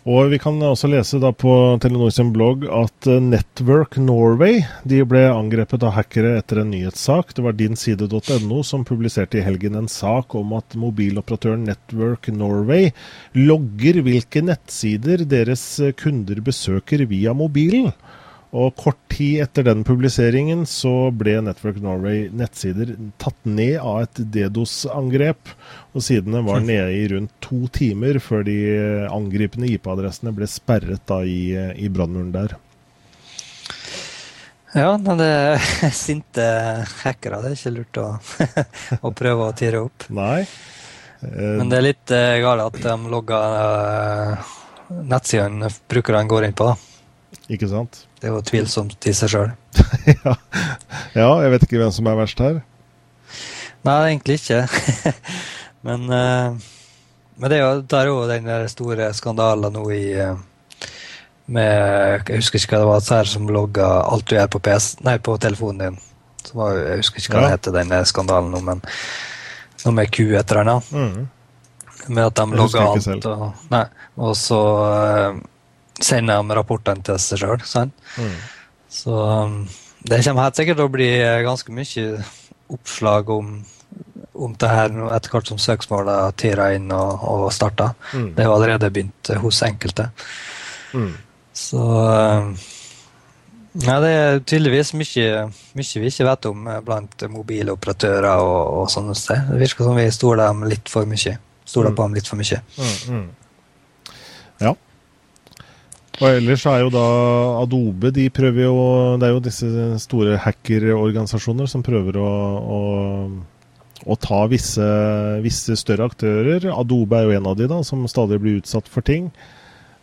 Og vi kan også lese da på Telenor sin blogg at eh, Network Norway de ble angrepet av hackere etter en nyhetssak. Det var dinside.no som publiserte i helgen en sak om at mobiloperatøren Network Norway logger hvilke nettsider deres kunder besøker via mobilen. Og kort tid etter den publiseringen så ble Network Norway nettsider tatt ned av et DDoS-angrep. Og sidene var nede i rundt to timer før de angripende IP-adressene ble sperret da i, i brannmuren der. Ja, det er sinte hackere. Det er ikke lurt å, å prøve å tire opp. Nei. Men det er litt uh, galt at de logger uh, nettsidene brukerne går inn på. da. Ikke sant? Det er jo tvilsomt i seg sjøl. ja. ja, jeg vet ikke hvem som er verst her. Nei, egentlig ikke. men, uh, men det er jo, der er jo den store skandalen nå i uh, med Jeg husker ikke hva det var her som logga alt du gjør på, PC, nei, på telefonen din. Var, jeg husker ikke hva ja. det heter, den skandalen nå, men noe med Q et eller annet. Mm. Med at de logga alt. Og, nei, og så uh, sender de rapportene til seg sjøl. Mm. Så um, det kommer helt sikkert til å bli ganske mye oppslag om, om det her etter hvert som søksmålene tirer inn og, og starter. Mm. Det har allerede begynt hos enkelte. Mm. Så um, ja, det er tydeligvis mye, mye, vi ikke vet om blant mobiloperatører og, og sånne steder. Det virker som vi stoler dem litt for mye. Stoler mm. på dem litt for mye. Mm, mm. Ja. Og ellers er jo da Adobe de prøver jo Det er jo disse store hackerorganisasjoner som prøver å, å, å ta visse, visse, større aktører. Adobe er jo en av de da, som stadig blir utsatt for ting.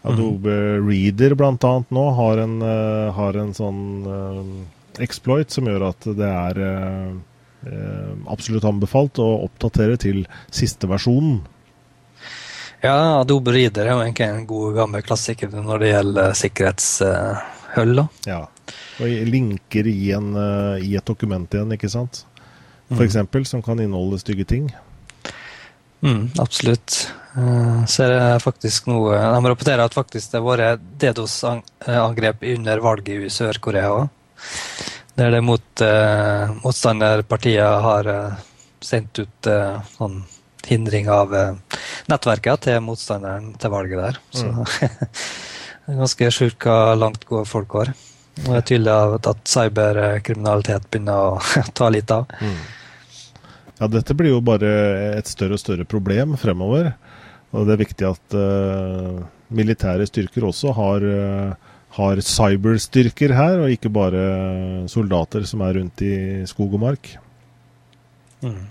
Adobe mm. Reader bl.a. nå har en, uh, har en sånn uh, exploit som gjør at det er uh, absolutt anbefalt å oppdatere til siste versjonen. Ja, Adobe Reader er jo egentlig en god gammel klassiker når det gjelder sikkerhetshull. ja, og linker i, en, uh, i, et dokument igjen, ikke sant? For mm. eksempel, som kan inneholde stygge ting. Mm, absolutt. Uh, så er det faktisk noe De rapporterer at faktisk det har vært DDoS-angrep under valget i Sør-Korea òg. Der det mot, uh, motstanderpartiet har uh, sendt ut uh, sånn hindring av uh, nettverket til motstanderen til valget der. Så mm. det er ganske sjukt hva langt går folk går. Og det er tydelig at cyberkriminalitet begynner å ta litt av. Mm. Ja, dette blir jo bare et større og større problem fremover. Og det er viktig at uh, militære styrker også har, uh, har cyberstyrker her, og ikke bare soldater som er rundt i skog og mark. Mm.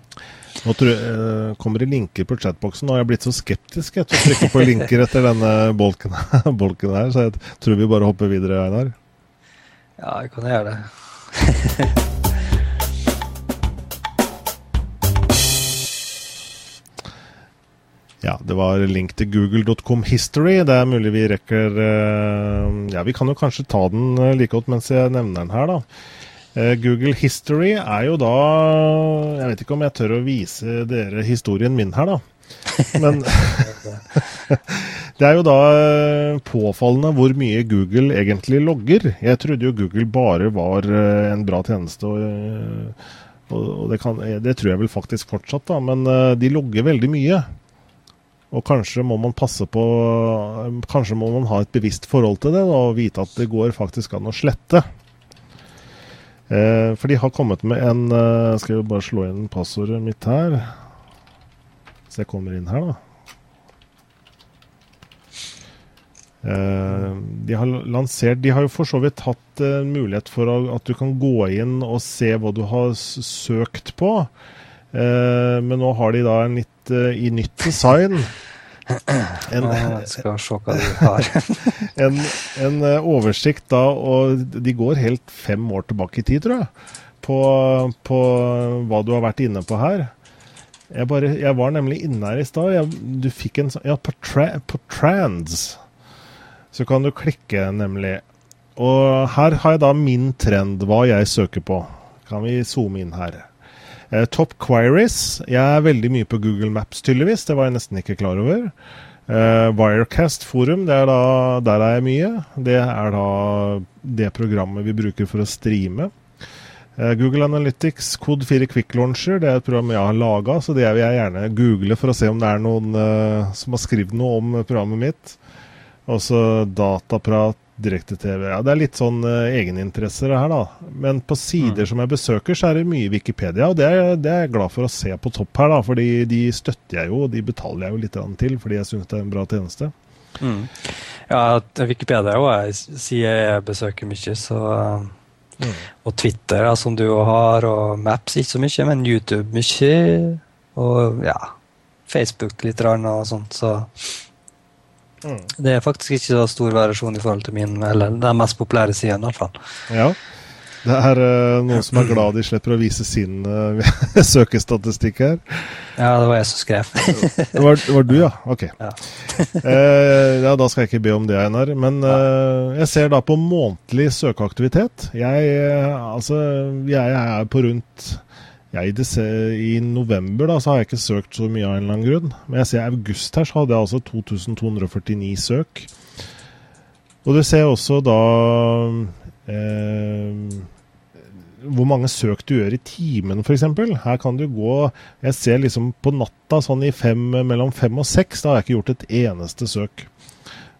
Nå tror jeg, uh, kommer det linker på chatboksen. Nå har jeg blitt så skeptisk til å trykke på linker etter denne bolken, bolken, her, så jeg tror vi bare hopper videre, Einar. Ja, vi kan gjøre det. ja, det var link til google.com history. Det er mulig vi rekker uh, Ja, vi kan jo kanskje ta den eh, like godt mens jeg nevner den her, da. Eh, Google History er jo da Jeg vet ikke om jeg tør å vise dere historien min her, da. Men det er jo da eh, påfallende hvor mye Google egentlig logger. Jeg trodde jo Google bare var eh, en bra tjeneste, og, og det, kan, det, tror jeg vel faktisk fortsatt, da. Men de logger veldig mye. Og kanskje må man passe på Kanskje må man ha et bevisst forhold til det da, og vite at det går faktisk an å slette. Eh, for de har kommet med en eh, Skal jeg bare slå inn passordet mitt her. Så jeg kommer inn her, da. Eh, de har lansert De har jo for så vidt hatt uh, mulighet for å, at du kan gå inn og se hva du har søkt på. Eh, men nå har de da en litt uh, i nytt design en, skal se hva du har. en, en, eh, oversikt da, og de går helt fem år tilbake i tid, tror jeg, på, på hva du har vært inne på her. Jeg, bare, jeg var nemlig inne her i stad. Du fikk en sånn Ja, på, tra, på trans så kan du klikke, nemlig. Og her har jeg da min trend, hva jeg søker på. Kan vi zoome inn her. Eh, top queries. Jeg er veldig mye på Google Maps, tydeligvis. Det var jeg nesten ikke klar over. Eh, Wirecast forum, er da, der er jeg mye. Det er da det programmet vi bruker for å streame. Eh, Google Analytics, Kod 4 Quick Launcher, det er et program jeg har laga, så det vil jeg gjerne google for å se om det er noen eh, som har skrevet noe om programmet mitt. Også Dataprat, direkte-TV. Ja, det er litt sånn uh, egeninteresser her, da. Men på sider som jeg besøker, så er det mye Wikipedia, og det er, det er jeg glad for å se på topp her, da. Fordi de støtter jeg jo, og de betaler jeg jo litt til, fordi jeg syns det er en bra tjeneste. Mm. Ja, Wikipedia er jo ei side jeg besøker mye, så Og Twitter, da, som du har, og Maps ikke så mye, men YouTube mye. Og ja, Facebook litt og sånt, så Mm. Det er faktisk ikke så stor variasjon i forhold til min, eller den mest populære siden, i hvert fall. Ja. Det er uh, noen som er glad de slipper å vise sin uh, søkestatistikk her. Ja, det var jeg som skrev. Det var, det var du, ja? Ok. Ja. uh, ja, da skal jeg ikke be om det, Einar. Men jeg ser da på månedlig søkeaktivitet. Jeg, altså, jeg er på rundt jeg, i november da, så har jeg ikke søkt så mye av en eller annen grunn. Men jeg ser i august her så hadde jeg altså 2249 søk. Og du ser også da eh, hvor mange søk du gjør i timen, f.eks. Her kan du gå Jeg ser liksom på natta sånn i fem, mellom fem og seks, da har jeg ikke gjort et eneste søk.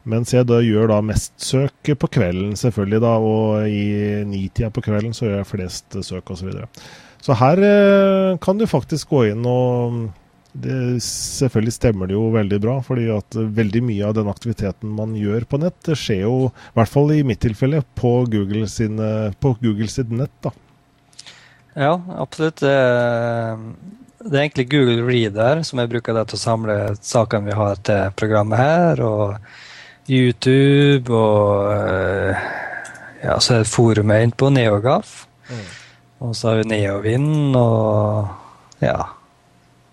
Mens jeg da gjør da mest søk på kvelden, selvfølgelig, da, og i nitida på kvelden så gjør jeg flest søk osv. Så, videre. Så her eh, kan du faktisk gå inn og det, selvfølgelig stemmer det jo veldig bra, fordi at veldig mye av den aktiviteten man gjør på nett, det skjer jo, i hvert fall i mitt tilfelle, på Google, sin, eh, på Google sitt nett. da. Ja, absolutt. Det er, egentlig Google Reader som jeg bruker det til å samle sakene vi har til programmet her, og YouTube og eh, ja, så er det forumet inne på Neogaf. Og så har vi Neovin og ja,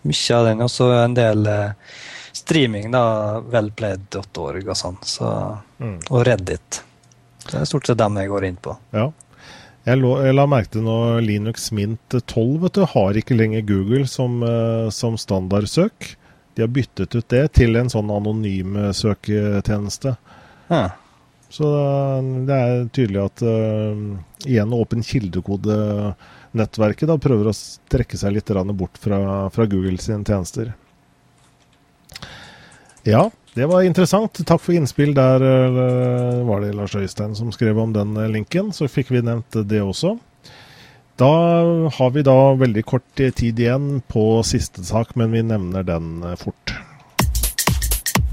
mye av den. Og så en del eh, streaming, da, wellplayed.org og sånn. Så, Mm. og Reddit. Det er stort sett dem jeg går inn på. Ja. Jeg, lå, jeg la merke til nå Linux Mint 12 vet du, har ikke lenger Google som, eh, som standardsøk. De har byttet ut det til en sånn anonym eh, søketjeneste. Ja. Så det er tydelig at uh, igjen åpen kildekodenettverket da prøver å trekke seg litt bort fra, fra Google sine tjenester. Ja, det var interessant. Takk for innspill. Der uh, var det Lars Øystein som skrev om den eh, linken. Så fikk vi nevnt det også. Da har vi da veldig kort tid igjen på siste sak, men vi nevner den fort.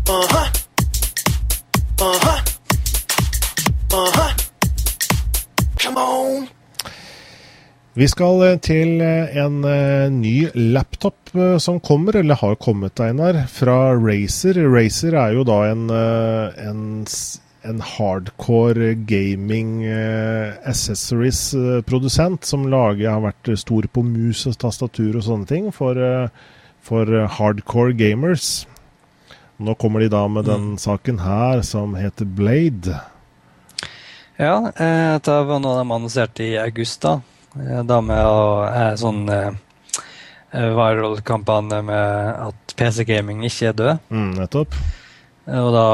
Uh-huh. Come on. Vi skal eh, til eh, en eh, ny laptop som kommer, eller har kommet, Einar, fra Razer. Razer er jo da en, en, en hardcore gaming accessories-produsent som lager, har vært stor på mus og tastatur og sånne ting for, for hardcore gamers. Nå kommer de da med den saken her som heter Blade. Ja, eh, det var noe de annonserte i august, da. Eh, Da med å eh, sånn eh, eh, viral-kampanje med at PC-gaming ikke er død. Mm, nettopp. Eh, Og da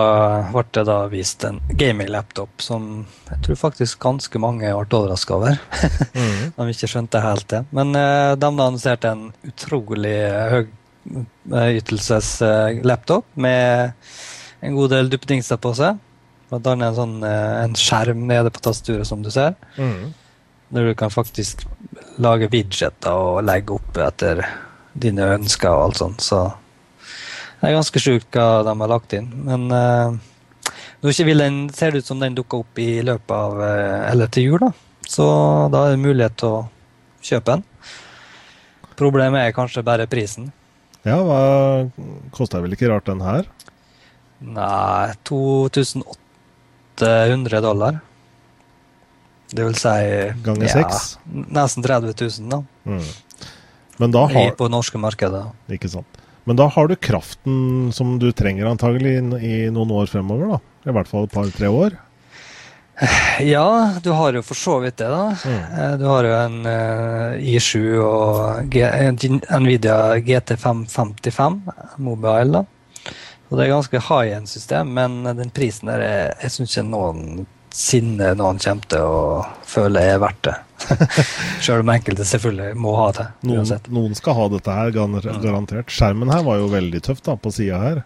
ble det da vist en gaming-laptop som jeg tror faktisk ganske mange ble overraska over. Mm. de ikke skjønte helt det. Men eh, de annonserte en utrolig høy eh, ytelses-laptop med en god del duppedingser på seg. Blant annet en, sånn, eh, en skjerm nede på tastaturet, som du ser. Mm. Der du kan faktisk lage widgeter og legge opp etter dine ønsker og alt sånt. Så det er ganske sjukt hva de har lagt inn. Men uh, nå den, ser det ut som den dukker opp i løpet av eh, Eller til jul, da. Så da er det mulighet til å kjøpe den. Problemet er kanskje bare prisen. Ja, hva koster vel ikke rart den her? Nei, 2800 dollar. Det vil si Ganger ja, seks? Nesten 30 000, da. Mm. Men da i, har, på norske markedet. ikke sant. Men da har du kraften som du trenger antagelig i, i noen år fremover, da. I hvert fall et par-tre år. Ja, du har jo for så vidt det, da. Mm. Eh, Du har jo en uh, I7 og G en Nvidia GT555 Mobile. da. Og Det er ganske high end-system, men den prisen der er, jeg syns ikke noensinne noen kommer til å føle er verdt det. Sjøl om enkelte selvfølgelig må ha det. Noen, noen skal ha dette her, garantert. Skjermen her var jo veldig tøff da, på sida her.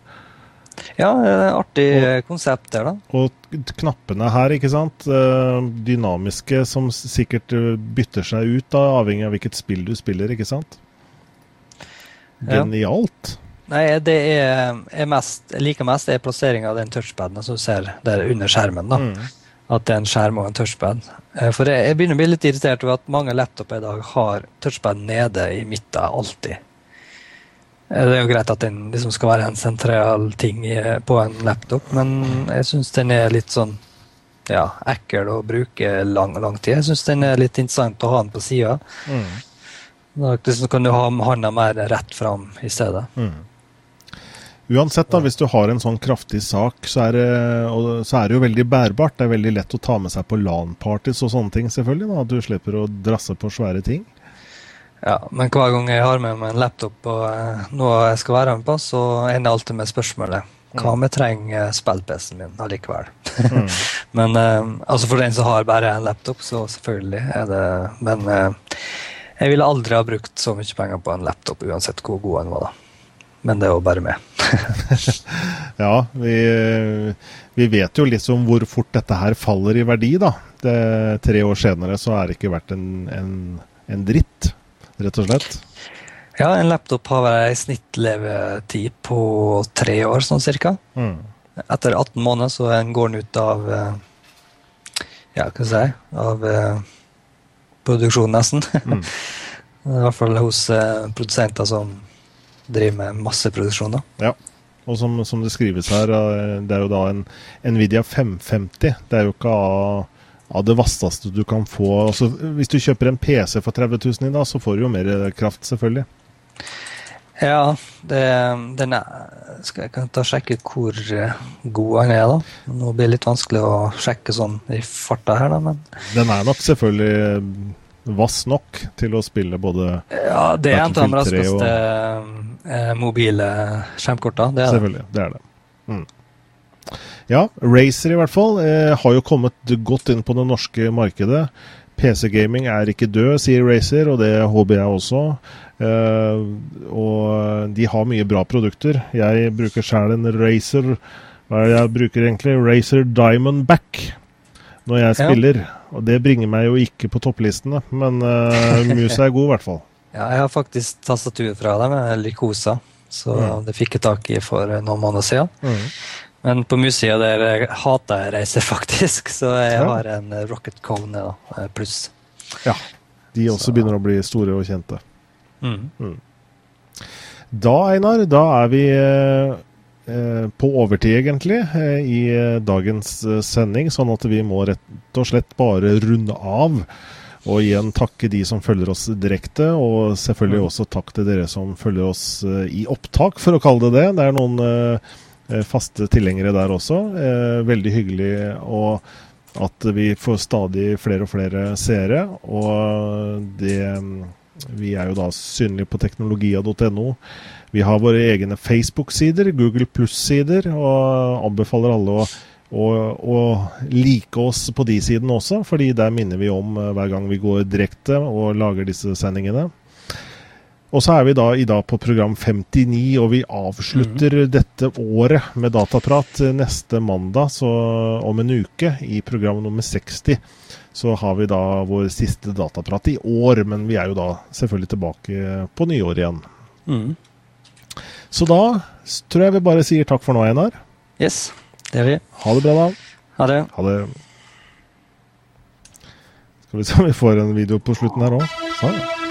Ja, eh, artig konsept der, da. Og knappene her, ikke sant. eh, Dynamiske som sikkert eh, bytter seg ut, da, avhengig av hvilket spill du spiller, ikke sant. Ja. Nei, det er, er mest, jeg liker mest er plasseringa av den touchpaden som du ser der under skjermen. da. Mm. At det er en skjerm og en touchpad. Eh, For jeg, jeg begynner å bli litt irritert over at mange laptoper i dag har touchpad nede i midten alltid. Eh, Det er jo greit at den liksom skal være en sentral ting i, på en laptop, men jeg syns den er litt sånn ja, ekkel å bruke lang, lang tid. Jeg syns den er litt interessant å ha den på sida. Mm. Da liksom kan du ha hånda mer rett fram i stedet. Mm. Uansett, da, hvis du har en sånn kraftig sak, så er, det, så er det jo veldig bærbart. Det er veldig lett å ta med seg på LAN-parties og sånne ting, selvfølgelig. da, At du slipper å drasse på svære ting. Ja, men hver gang jeg har med meg en laptop og eh, noe jeg skal være med på, så ender jeg alltid med spørsmålet hva om jeg trenger spill-PC-en min allikevel? Mm. men eh, altså for den som har bare en laptop, så selvfølgelig er det Men eh, jeg ville aldri ha brukt så mye penger på en laptop, uansett hvor god den var, da. Men det er jo bare meg. Ja, vi, vi vet jo liksom hvor fort dette her faller i verdi, da. Det, tre år senere så er det ikke verdt en, en, en dritt, rett og slett. Ja, en laptop har ei snittlevetid på tre år, sånn cirka. Mm. Etter 18 måneder så går den ut av eh, Ja, hva skal jeg si Av eh, produksjonen, nesten. Mm. I hvert fall hos eh, produsenter som driver med masseproduksjon. da. Ja. Og som, som det skrives her, eh, det er jo da en Nvidia 550. Det er jo ikke av, av det vasseste du kan få. Altså, hvis du kjøper en PC for 30 000 i dag, så får du jo mer kraft, selvfølgelig. Ja, det, den er Skal jeg kan ta sjekke hvor eh, god den er, da. Nå blir det litt vanskelig å sjekke sånn i farta her, da, men Den er nok selvfølgelig eh, vass nok til å spille både Ja, det er en av de Battlefield 3 og- raskeste eh, mobile skjermkorta. Det er. Selvfølgelig. Det er det. Mm. Ja, Racer i hvert fall eh, har jo kommet godt inn på det norske markedet. PC-gaming er ikke død, sier Racer, og det håper jeg også. Eh, og de har mye bra produkter. Jeg bruker sjæl en Racer Hva er det jeg bruker egentlig? Racer Diamond Back når jeg Ja. spiller. Og det bringer meg jo ikke på topplistene, men uh, musa er god, i hvert fall. Ja, jeg har faktisk tastatur fra dem, Lycosa, så Mm. det fikk jeg tak i for noen måneder siden. Men på mussida der hater jeg reiser, faktisk, så jeg Ja. har en Rocket Cone eh, pluss. Ja. De også Så- begynner å bli store og kjente. Mm. Da, Einar, da er vi eh, eh, på overtid, egentlig, eh, i dagens sending. Sånn at vi må rett og slett bare runde av. Og igjen takke de som følger oss direkte, og selvfølgelig Mm. også takk til dere som følger oss eh, i opptak, for å kalle det det. Det er noen eh, eh, faste tilhengere der også. Veldig hyggelig og at vi får stadig flere og flere seere. Og det Vi er jo da synlige på teknologia.no. Vi har våre egne Facebook-sider, Google Pluss-sider, og anbefaler alle å, å, og, like oss på de sidene også, fordi der minner vi om eh, hver gang vi går direkte og lager disse sendingene. Og så er vi da i dag på program 59, og vi avslutter dette året med dataprat eh, neste mandag, så om en uke, i program nummer 60. Så har vi da vår siste dataprat i år, men vi er jo da selvfølgelig tilbake på nyår igjen. Mm. Så da tror jeg vi bare sier takk for nå, Einar. Yes, det gjør vi. Ha det bra, da. Ha det. Ha det. Skal vi se om vi får en video på slutten her òg. Sånn.